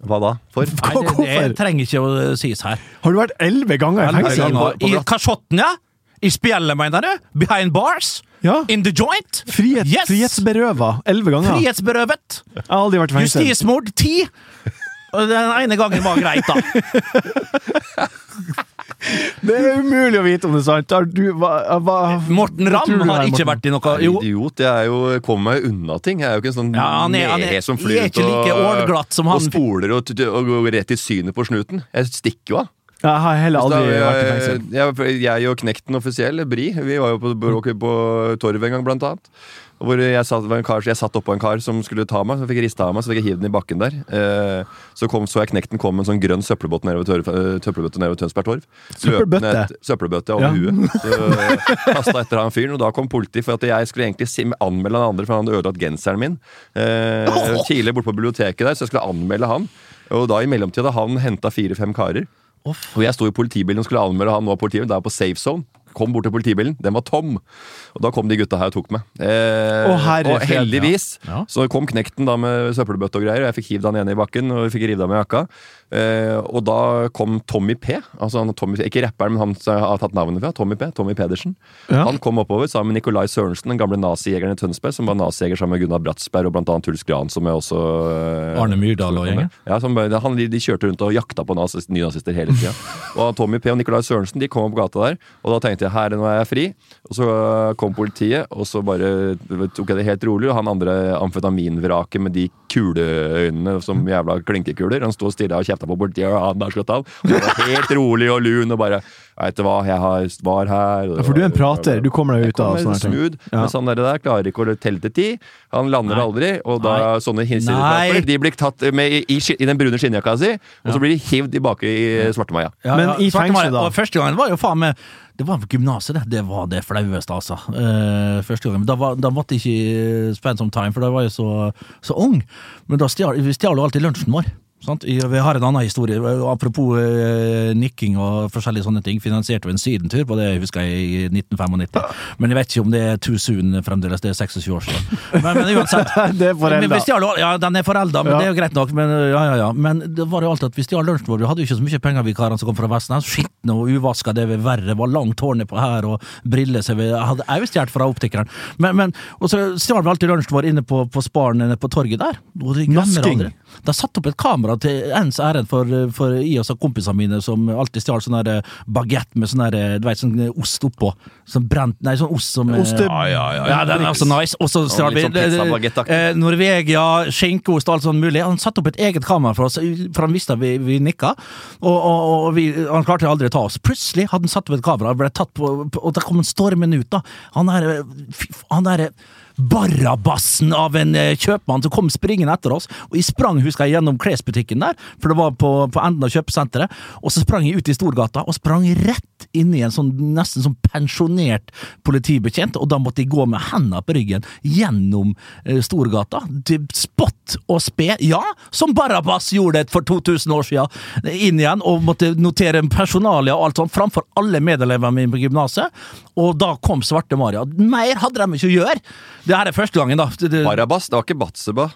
Hva da? For? Nei, det, det trenger ikke å sies her. Har du vært elleve ganger i fengsel? ganger. på- på I kasjotten, ja. I spjellet, mener du? Behind bars? Ja. In the joint? Frihet, Yes! Frihetsberøva elleve ganger. Frihetsberøvet. Jeg har aldri vært fengsel. Justismord ti. Og den ene gangen var greit, da. Det er umulig å vite om det er sant. Du, hva, hva, Morten Ramm har her, ikke Morten? vært i noe Jeg Jo, idiot. Jeg er jo, kommer meg unna ting. Jeg er jo ikke en sånn Ja, han er- han er- som flyr ut like og, og spoler og, og går rett i synet på snuten. Jeg stikker jo av. Jeg har heller aldri Så da, vært i fengsel. jeg, jeg og Knekten offisiell, Bri, vi var jo på, bråket på Torvet en gang, blant annet. Hvor jeg satt, en kar, jeg satt oppå en kar som skulle ta meg, så fikk jeg rista av meg, så fikk jeg hive den i bakken der. Eh, så kom, så jeg Knekten kom med en sånn grønn søppelbåt nede ved, Tørv- eh, søppelbøtte nede ved Tønsberg Torv. Søppelbøtte? Søppelbøtte over Ja. huet. Så kasta etter han fyren, og da kom politiet for at jeg skulle egentlig anmelde han andre, for han hadde ødelagt genseren min. Eh, tidlig borte på biblioteket der, så jeg skulle anmelde han. Og da i mellomtida hadde han henta fire-fem karer. Og jeg sto i politibilen og skulle anmelde han nå av politiet. Da er jeg på safe zone. Kom bort til politibilen, den var tom. Og da kom de gutta her og tok meg. Eh, og, herre og heldigvis ja. så kom knekten da med søppelbøtte og greier, og jeg fikk hivd han ene i bakken og fikk revet av meg jakka. Eh, og da kom Tommy P. Altså han, Tommy, ikke rapperen, men han som jeg har tatt navnet fra. Tommy P. Tommy Pedersen. Ja. Han kom oppover sammen med Nicolai Sørensen, den gamle nazijegeren i Tønsberg, som var nazijeger sammen med Gunnar Bratsberg og blant annet Truls Gran, som jeg også eh, Arne Myrdal og gjengen? ja, som, han, de, de kjørte rundt og jakta på nazist, nynazister hele tida. Og Tommy P og Nicolai Sørensen de kom opp gata der, og da tenkte jeg her nå er jeg fri. Og så kom politiet, og så bare tok jeg det helt rolig. Og han andre amfetaminvraket med de kuleøynene som jævla klinkekuler, han sto og stirra og kjefta på politiet, og han der ta. Og jeg var helt rolig og lun og bare Veit du hva, jeg har svar her. Ja, for du er en prater. Du kommer deg ut av sånne ting. smooth, Ja. men sånn der, der klarer ikke å telle til ti. Han lander Nei. aldri, og da Nei. sånne hinsider De blir tatt med i, i, i den brune skinnjakka si, og så blir de hivd tilbake i Svartemaja. Ja, Men i fengsel, da? Første gangen var jo faen meg Det var gymnaset, det. Det var det flaueste, altså. Eh, første gangen. Men da, var, da måtte jeg ikke spend some time, for da var jeg så, så ung. Men da stjal vi stjal jo alltid lunsjen vår. Sant? Vi har en annen historie. Apropos eh, nikking og forskjellige sånne ting. Finansierte jo en sydentur på det, husker jeg, i 1995. Men jeg vet ikke om det er too soon fremdeles. Det er 26 år siden. Men, men uansett. Det er Men vi forelda. ja, den er forelda, men Ja. det er jo greit nok. Men, ja, ja, ja. men det var jo alltid at vi stjal lunsjen vår. Vi hadde jo ikke så mye penger, vi karene som kom fra Vestnes. Skitne og uvaska, det var verre. Var langt hår nedpå her og briller. som vi hadde òg stjålet fra optikeren. Men, men, og så stjal vi alltid lunsjen vår inne på, på Sparen på torget der. Nasking. Aldri. Da satt opp et kamera til ens ærend for, for jeg og kompisene mine som alltid stjal sånn der bagett med sånn der, du vet, sånn ost oppå. Sånn brent Nei, sånn ost som eh, Oste- ja, ja, den er også nice. Og så stjal vi sånn eh, Norvegia, skinkeost og alt sånt mulig. Han satte opp et eget kamera for oss, for han visste at vi, vi nikka. Og, og, og vi, han klarte aldri å ta oss. Plutselig hadde han satt opp et kamera, ble tatt på, på, og det kom en stormende ut. da. Han er, fy- han er Barrabassen av en eh, kjøpmann som kom springende etter oss. Og jeg sprang husker jeg, gjennom klesbutikken der, for det var på, på enden av kjøpesenteret. Og så sprang jeg ut i Storgata, og sprang rett inn i en sånn nesten sånn pensjonert politibetjent. Og da måtte jeg gå med hendene på ryggen gjennom eh, Storgata. Spott og spe. Ja, som Barrabas gjorde det for 2000 år siden. Inn igjen og måtte notere personalia og alt sånt framfor alle medelevene mine på gymnaset. Og da kom Svarte Maria. Mer hadde de ikke å gjøre! Det her er første gangen, da. Det, det, Barabas, det var ikke Batseba.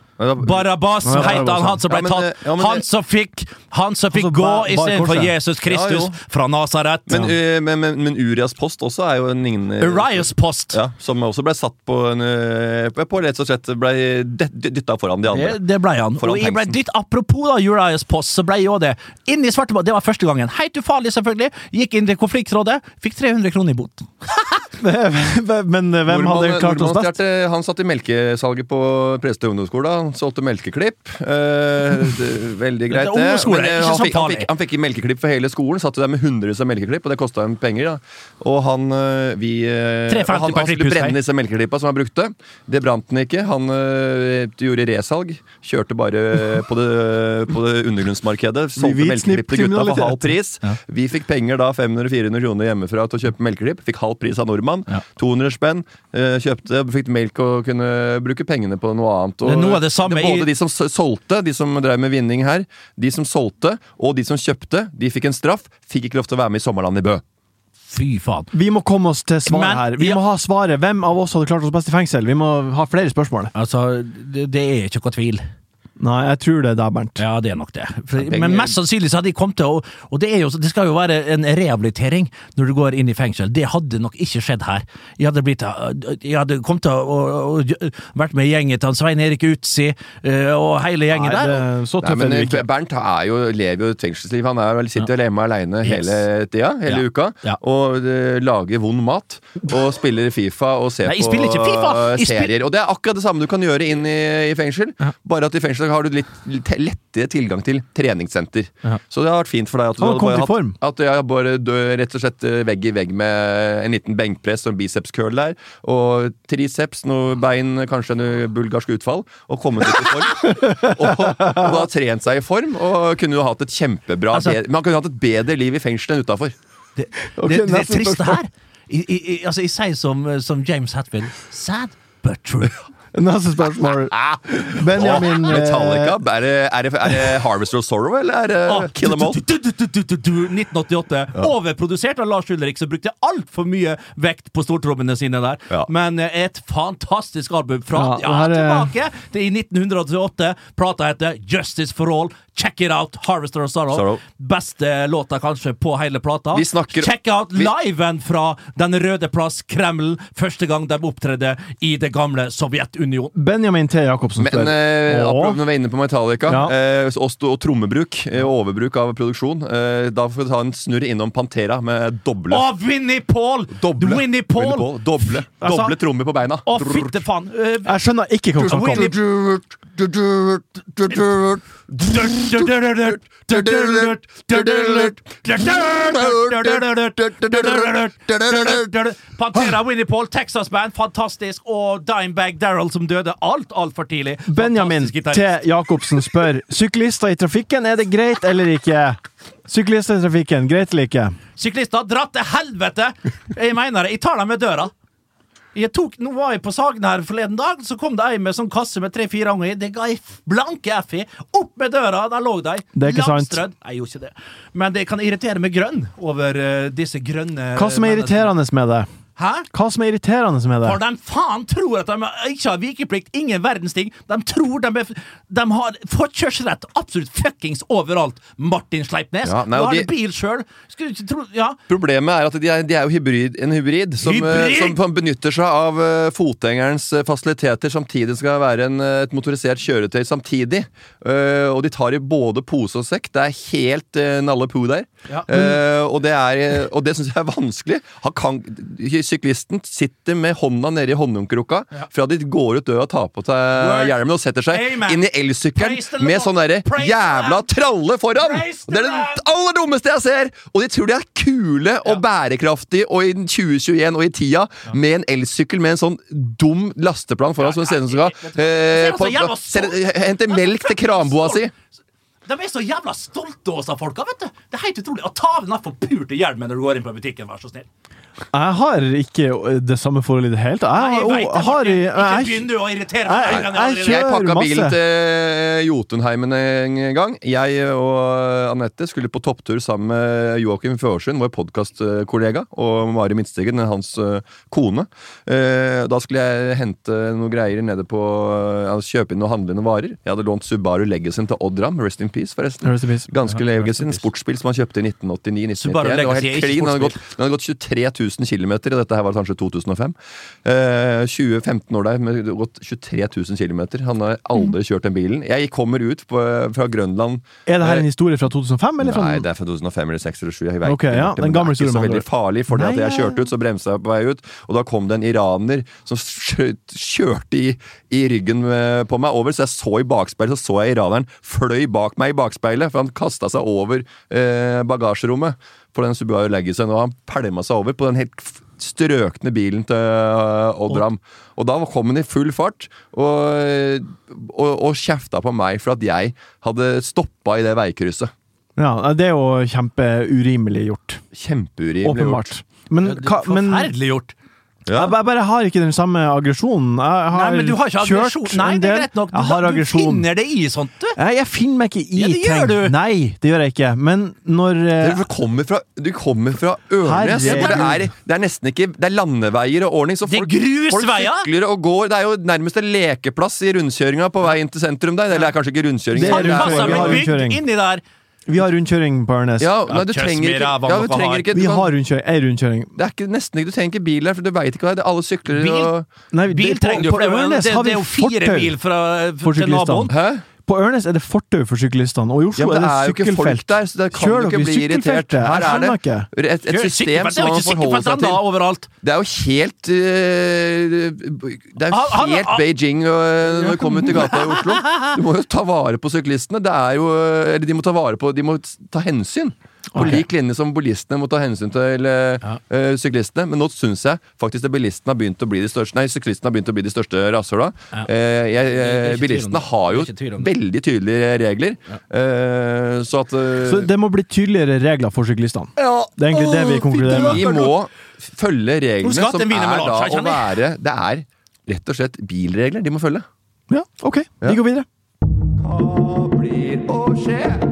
Barabas het han, han som ble Ja, men, tatt. eh, ja, men han som fikk Han som fikk Altså, gå istedenfor. Jesus Kristus Ja, fra Nasaret. Men, uh, men, men, men Urias post også er jo en lignende Urias post. Ja, som også ble satt på en uh, På rett og slett ble dytta foran de andre. Det, det ble han. Foran og jeg ble dytt, Apropos da Urias post, så ble jeg òg det. Inn i Svartebadet, det var første gangen. Helt ufarlig, selvfølgelig. Gikk inn til konfliktrådet, fikk 300 kroner i bot. Men hvem hvem hadde klart oss Nordmann best? Han satt i melkesalget på Prestøy ungdomsskole. Han solgte melkeklipp. Eh, det, veldig greit, Det det ungdomsskole, Men, eh, han, fikk, han, fikk, han fikk melkeklipp for hele skolen. Satt der med hundrevis av melkeklipp, og det kosta ham penger. Da. Og han eh, vi eh, 3,50 Han, han skulle brenne disse melkeklippa som han brukte. Det brant han ikke. Han øh, gjorde resalg. Kjørte bare på det, på det undergrunnsmarkedet. Solgte melkeklipp til gutta for halv pris. Vi fikk penger da, 500-400 kroner hjemmefra til å kjøpe melkeklipp. Fikk halv pris av nordmann. Ja. 200 spenn. eh, Kjøpte, fikk melk og kunne bruke pengene på noe annet. Og Det er noe av det samme det både de som solgte, de som drev med vinning her, de som solgte, og de som kjøpte, de fikk en straff. Fikk ikke lov til å være med i Sommerland i Bø. Fy faen. Vi må komme oss til svaret Men- her. Vi ja. må ha svaret. Hvem av oss hadde klart oss best i fengsel? Vi må ha flere spørsmål. Altså, det, det er ikke noe tvil. Nei, jeg tror det er deg, Bernt. Ja, det er nok det. For, men mest sannsynlig så hadde de kommet til å Og det, jo, det skal jo være en rehabilitering når du går inn i fengsel. Det hadde nok ikke skjedd her. Jeg hadde, blitt, jeg hadde kommet til å, å, å vært med i gjengen til Svein Erik Utsi eh, og hele gjengen Nei, der. det, så tøff er du ikke. Bernt er jo, lever jo et fengselsliv. Han er vel, sitter jo hjemme aleine hele tida, hele Ja. uka. Ja. Og uh, lager vond mat. Og spiller Fifa og ser Nei, på serier. Og det er akkurat det samme du kan gjøre inn i, i fengsel. Bare at i fengsel har du litt, lettere tilgang til treningssenter. Ja. Så det har vært fint for deg at du har kommet i form. At jeg bare dør rett og slett eh, vegg i vegg med en liten benkpress og en biceps-curl der. Og triceps, noe bein, kanskje en bulgarsk utfall. Og kommet litt i form. og, og har trent seg i form. Og kunne jo hatt et kjempebra Altså- Man kunne hatt et bedre liv i fengsel enn utafor. Det, okay, det, det triste her i, i, altså, jeg sier som, som James Hatfield Sad but true. Neste spørsmål. Benjamin oh, Metallica, er det, er, det, er det Harvester of Sorrow, eller er det Ah, Kill Em All? du- du- du- du- du- du- 1988. Overprodusert av Lars Ulrik, som brukte altfor mye vekt på stortrommene sine der. Ja. Men eh, et fantastisk album fra Ja, ja, tilbake til i 1988. Plata heter Justice for All. Check it out! Harvester of Sorrow. Sorrow. Beste låta kanskje på hele plata. Vi snakker- Check out vi- liven fra Den røde plass, Kreml, første gang de opptredde i det gamle Sovjetunionen. Benjamin T. Jacobsen Men eh, apropos når vi er inne på Metallica Ja. eh, og, og trommebruk, eh, overbruk av produksjon, eh, da får vi ta en snurr innom Pantera med doble Å, Winnie Paul! Doble, Winnie Paul! Doble, Altså- trommer på beina. Å, fitte faen! Uh, Jeg skjønner ikke hva som kom. Pantera, Winnie Paul, Texas Band, fantastisk. Og Dimebag Daryl som døde alt, altfor tidlig. Benjamin. T. Jacobsen spør Syklister i trafikken, er det greit eller ikke? Syklister i trafikken, greit eller ikke? Syklister, dratt til helvete! Jeg mener det. Jeg tar dem med døra. Jeg tok, nå var jeg på Sagen her forleden dag, så kom det ei med sånn kasse med tre-fire unger i. Det ga jeg blanke F i. Opp med døra, der lå de. Det er ikke sant. Nei, jeg gjorde ikke det. Men det kan irritere meg grønn over uh, disse grønne Hva som er irriterende med det? Hæ? Hva som er irriterende med det? For de faen tror at de ikke har vikeplikt, ingen verdens ting. De tror de, er, de har forkjørsrett absolutt fuckings overalt. Martin Sleipnes. Ja, nei, du har de- bil sjøl. Skulle ikke tro Ja. Problemet er at de er, de er jo hybrid, en hybrid som, Hybrid? eh, som benytter seg av eh, fotgjengerens eh, fasiliteter samtidig skal være en, et motorisert kjøretøy samtidig. Uh, og de tar i både pose og sekk. Det er helt uh, nalle po der. Ja. Uh, og det, er, og det syns jeg er vanskelig. Han kan, syklisten sitter med hånda nede i håndjungkrukka Ja. fra de går ut døra tar på seg hjelmen og setter seg Amen. inn i elsykkelen med sånn derre jævla tralle foran! Det er det aller dummeste jeg ser! Og de tror de er kule og bærekraftige og i 2021 og i tida med en elsykkel med en sånn dum lasteplan foran som ser ut som skal eh, se- hente melk til kranboa si. De er så jævla stolte av oss, folka. vet du Det er helt utrolig. Å ta av den forpurte hjelmen når du går inn på butikken, vær så snill. Jeg har ikke det samme forholdet i det hele tatt. Jeg, jeg Martin. jeg, Ikke begynn du å irritere meg. jeg- Jeg, jeg jeg, Jeg pakka bilen til Jotunheimen en gang. Jeg og Anette skulle på topptur sammen med Joakim Førsund, vår podkastkollega, og Mari Midtstigen, hans eh, kone. Eh, Da skulle jeg hente noen greier nede på ja, Kjøpe inn noen handle noen varer. Jeg hadde lånt Subaru Legacyen til Oddram. Rest in peace, forresten. Rest in peace. Ganske Ja, Legacyen. Sportsbil som han kjøpte i 1989-1991. Det var er helt ikke clean. Den hadde, gått, sportsbil. den hadde gått 23 000 km, og dette her var kanskje 2005. Eh, 20-15 år der med gått 23 000 km. Han har aldri kjørt den bilen. Jeg kommer ut på, fra Grønland er det her en historie fra 2005, eller fra Nei, det er fra 2005 eller 2006 eller 2007. Jeg vet okay, ikke, ja, det, men det er ikke så veldig farlig, for at jeg kjørte ut, så bremsa jeg på vei ut, og da kom det en iraner som kjørte i, i ryggen eh, på meg over, så jeg så i bakspeilet, så så jeg iraneren fløy bak meg i bakspeilet, for han kasta seg over eh, bagasjerommet på den Subaru Legacyen, og han pælma seg over på den helt strøkne bilen til Odd Ram. Og da kom han i full fart og, og, og kjefta på meg for at jeg hadde stoppa i det veikrysset. Ja, det er jo kjempeurimelig gjort. Kjempeurimelig gjort. Åpenbart. Men, hva, men Forferdelig gjort. Ja. bare- bare har ikke den samme aggresjonen. Jeg har Nei, men du har ikke kjørt aggresjon. Nei, det er greit nok. Du, har Du finner det i sånt, du. Jeg, jeg finner meg ikke i Ja, det gjør ting. du. Nei, det gjør jeg ikke. Men når uh, Du kommer fra, du kommer fra Ørnes, hvor det er, det er nesten ikke Det er landeveier og ordning. Så folk, folk sykler og går. Det er jo nærmest en lekeplass i rundkjøringa på vei inn til sentrum der. Eller det er kanskje ikke rundkjøring. Det er det er- rundkjøring. Vi har rundkjøring. inni der. Vi har rundkjøring på Ørnes. Ja, nei, du trenger ikke, ja, du trenger ikke du Vi kan- har rundkjøring. Ei rundkjøring. Det er ikke, nesten ikke, Du trenger ikke bil der, for du veit ikke hva det er. Alle sykler Bil? og Nei, Bil det, trenger du, for det, er det, det er jo fire fortau. mil fra, til naboen. Hæ? På Ørnes er det fortau for syklistene, og i Oslo ja, det er er det sykkelfelt. der, så det kan Kjør dere bli irritert. sykkelfeltet? Her er det et, et system som man forholder seg til. overalt. Det er jo helt eh, Det er jo helt han- Beijing øh, når du kommer ut i gata i Oslo. Du må jo ta vare på syklistene. Det er jo øh, Eller de må ta vare på De må ta hensyn. På lik linje som bilistene må ta hensyn til ja. øh, syklistene. Men nå syns jeg faktisk at bilistene har begynt å bli de største Nei, syklistene har begynt å bli de største rasshøla. Ja. Eh, bilistene har jo veldig tydelige regler. Eh, så at Så det må bli tydeligere regler for syklistene. Det er egentlig det vi konkluderer med. Vi må følge reglene som er da å være Det er rett og slett bilregler de må følge. Ja, ok. Ja. Vi går videre. Hva blir å skje?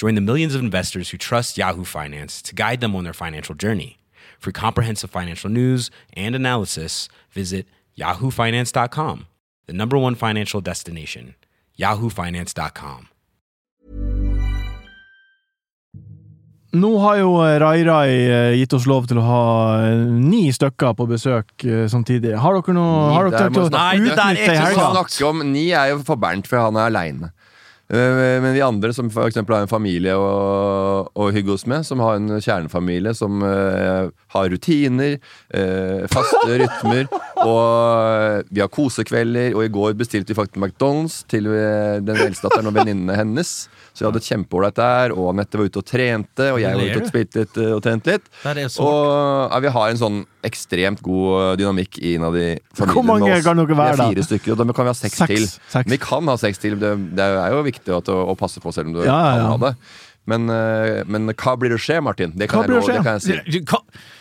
Join the millions of investors who trust Yahoo Finance to guide them on their financial journey. For comprehensive financial news and analysis, visit yahoofinance.com, the number one financial destination, yahoofinance.com. Nå har jo Rai Rai eh, gitt oss lov til å ha eh, ni stykker på besøk eh, samtidig. Har dere noe Ni, Har dere der må tenkt å Nei, det der er utnytte ikke i Vi helga? sant. snakke om Ni er jo for Bernt, for han er aleine. Men vi andre som eksempel har en familie å, å hygge oss med, som har en kjernefamilie som uh, har rutiner, uh, faste rytmer, og vi har kosekvelder, og i går bestilte vi faktisk McDonald's til eh, den eldstedatteren og venninnene hennes. Så vi hadde et kjempeålreit der, og Anette var ute og trente, og jeg var ute og spilte litt eh, og trente litt. Og ja, vi har en sånn ekstremt god dynamikk innad i familien. Hvor mange kan dere være, Vi da? er fire stykker, og da kan vi ha seks, Seks, til. seks. Vi kan ha seks til. Det, det er jo viktig at, å, å passe på selv om du Ja, ja, ja. kan ha det. Men, eh, men hva blir det skje, Martin? Det kan, Hva jeg, blir det kan jeg si.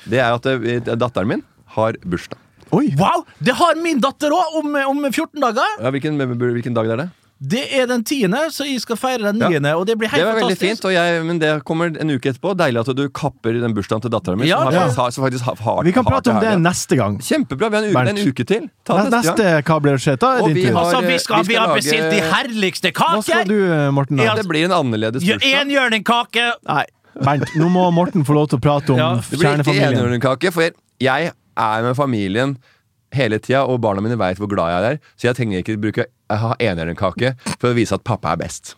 Det er at eh, datteren min har bursdag. Oi! Wow! Det har min datter òg, om, om 14 dager! Ja, hvilken, hvilken dag er det? Det er den tiende, så jeg skal feire den Ja. niende, og det blir helt Det var veldig fint, og jeg, men det kommer en uke etterpå. Deilig at du kapper den bursdagen til datteren min. Ja, ja. har- som faktisk har, har, Vi kan har prate om det helga. neste gang. Kjempebra. Vi har en uke, en uke til. Ta neste, Neste ja. Hva blir det skje? Da er din tur. har- Altså, vi, skal, vi vi, har bestilt lage- de herligste kaker! Hva skal du, eh, Morten? Da? Det blir en annerledes Ja, bursdag. Enhjørningkake! Nei, Bernt, nå må Morten få lov til å prate om Ja, Det blir ikke kjernefamilien. enhjørningkake, for jeg er med familien hele tida, og barna mine veit hvor glad jeg er, så jeg trenger ikke bruke ha enhjørningkake for å vise at pappa er best.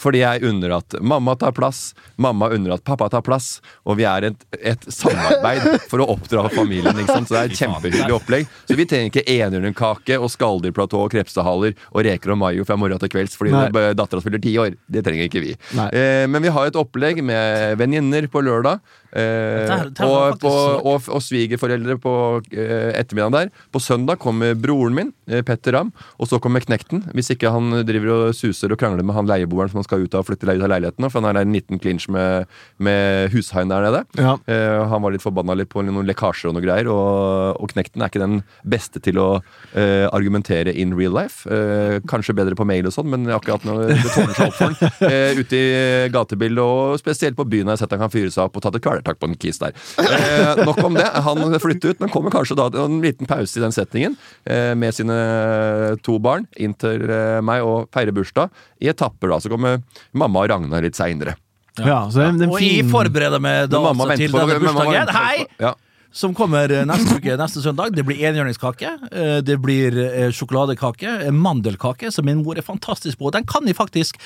Fordi jeg unner at mamma tar plass, mamma unner at pappa tar plass, og vi er et, et samarbeid for å oppdra familien. Ikke sant? Så det er et kjempehyggelig opplegg. Så vi trenger ikke enhjørningkake og skalldyrplatå og krepsehaler og reker og mayo fra morgen til kvelds fordi dattera spiller ti år. Det trenger ikke vi. Eh, men vi har et opplegg med venninner på lørdag. Eh, og, på, og, og svigerforeldre på eh, ettermiddagen der. På søndag kommer broren min, eh, Petter Ramm, og så kommer Knekten. Hvis ikke han driver og suser og krangler med han leieboeren som han skal ut av, flytte ut av leiligheten, for han er en liten clinch med, med hushaien der nede. Ja. Eh, han var litt forbanna litt på noen lekkasjer og noe greier, og, og Knekten er ikke den beste til å eh, argumentere in real life. Eh, kanskje bedre på mail og sånn, men akkurat når det tårner seg opp for han eh, ute i gatebildet, og spesielt på byen har jeg sett han kan fyre seg opp og tatt et kvelertak på en kis der. Eh, nok om det. Han flytter ut, men kommer kanskje da til en liten pause i den settingen eh, med sine to barn inn til eh, meg og feirer bursdag i etapper. da, Så kommer mamma og Ragnar litt seinere. Ja, Ja, Og jeg forbereder meg da venter til denne bursdagen. Hei! Ja. Som kommer eh, neste uke, neste søndag. Det blir enhjørningskake. eh, Det blir eh, sjokoladekake. Mandelkake, som min mor er fantastisk på. Den kan jeg faktisk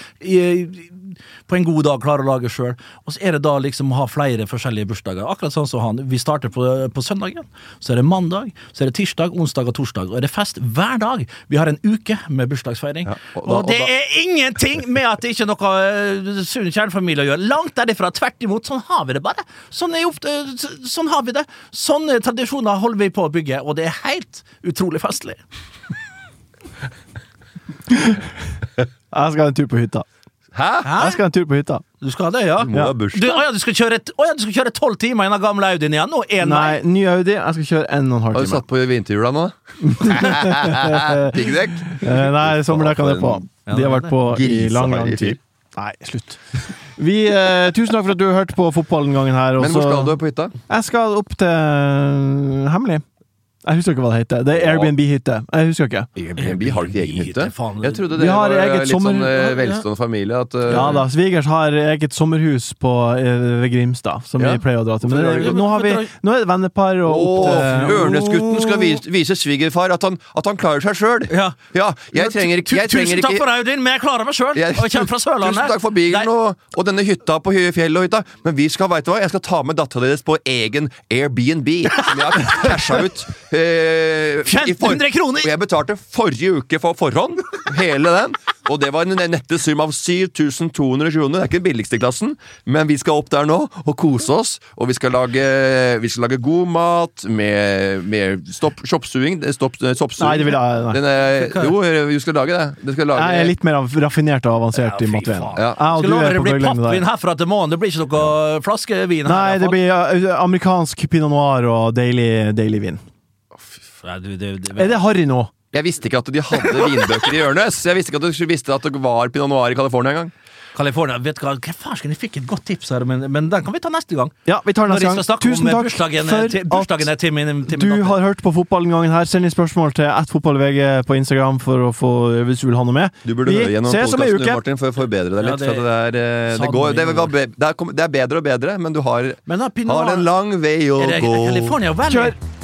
på en god dag klare å lage sjøl. Og så er det da liksom å ha flere forskjellige bursdager. Akkurat sånn som han. Vi starter på, på søndagen, så er det mandag, så er det tirsdag, onsdag og torsdag. Og er det fest hver dag. Vi har en uke med bursdagsfeiring. Ja, og da- og det og er ingenting med at det ikke er noe sunn kjernefamilie å gjøre. Langt derifra. Tvert imot. Sånn har vi det bare. Sånn, er ofte, sånn har vi det. Sånne tradisjoner holder vi på å bygge, og det er helt utrolig festlig. Jeg skal ha en tur på hytta. Hæ? Jeg skal ha en tur på hytta. Du skal det, ja? Du må ha bursdag. Du, å ja, du skal kjøre t- å ja, du skal kjøre tolv timer i den gamle Audien igjen? Og en Nei, ny Audi. Jeg skal kjøre en og en halv Har du time. satt på vinterhjula nå? Piggdekk? Eh, Nei, sommerdekkene er på. De har vært på i lang, lang tid. Nei, slutt. Vi, eh, tusen takk for at du hørte på fotball den gangen her. og Men hvor skal du på hytta? Jeg skal opp til eh, Hemmelig. Jeg husker ikke hva det heter. Det er Airbnb-hytte. Jeg husker ikke. Airbnb har ikke egen hytte. Jeg trodde det var eget litt sommer- sånn eh, Ja, ja. velstående familie. At, uh... Ja da, Svigers har eget sommerhus på, eh, ved Grimstad, som Ja. vi pleier å dra til. Men det, nå, har vi, nå er det vennepar og opp Åh, til Ørnesgutten skal vise, vise svigerfar at han, at han klarer seg sjøl! Ja. jeg trenger ikke, Tusen takk for Audin men jeg klarer meg sjøl! Og jeg kommer fra Sørlandet. Tusen takk for bilen og, og denne hytta på fjellet og hytta. Men vi skal, vet du hva, jeg skal ta med dattera deres på egen Airbnb. Som jeg har casha ut. Eh, 1500 kroner! Og jeg betalte forrige uke for forhånd. Hele den. Og det var en nette sum av 7200 kroner. Det er ikke den billigste i klassen, men vi skal opp der nå og kose oss. Og vi skal lage, vi skal lage god mat med, med stopp, soppsuing. Stopp, soppsuing. Nei, det vil jeg- nei. Er, jo, vi skal lage det. det skal lage, Jeg er litt mer raffinert og avansert Ja, i matvin. Ja. Jeg Skal du love det blir pappvin herfra til månen. Det blir ikke noe flaskevin her. Nei, det blir amerikansk pinot noir og deilig, deilig vin. Nei, du, du, du, Er det harry nå? Jeg visste ikke at de hadde vinbøker i Ørnes. Jeg visste ikke at du visste at det var pinot noir i California engang. California, vet du hva, farsken, jeg fikk et godt tips her, men, men den kan vi ta neste gang. Ja, vi tar neste gang. Tusen takk bursdagen, for til, bursdagen at til min, til min du datter. har hørt på fotballen gangen her. Send inn spørsmål til attfotballvg på Instagram for å få, hvis du vil ha noe med. Du burde vi høre gjennom podkasten. Martin, for å forbedre deg Ja, det- for det, er, eh, det, går, det, det, er, det er bedre og bedre, men du har, Men da, Pinot har en lang vei å gå. California Valley? Kjør!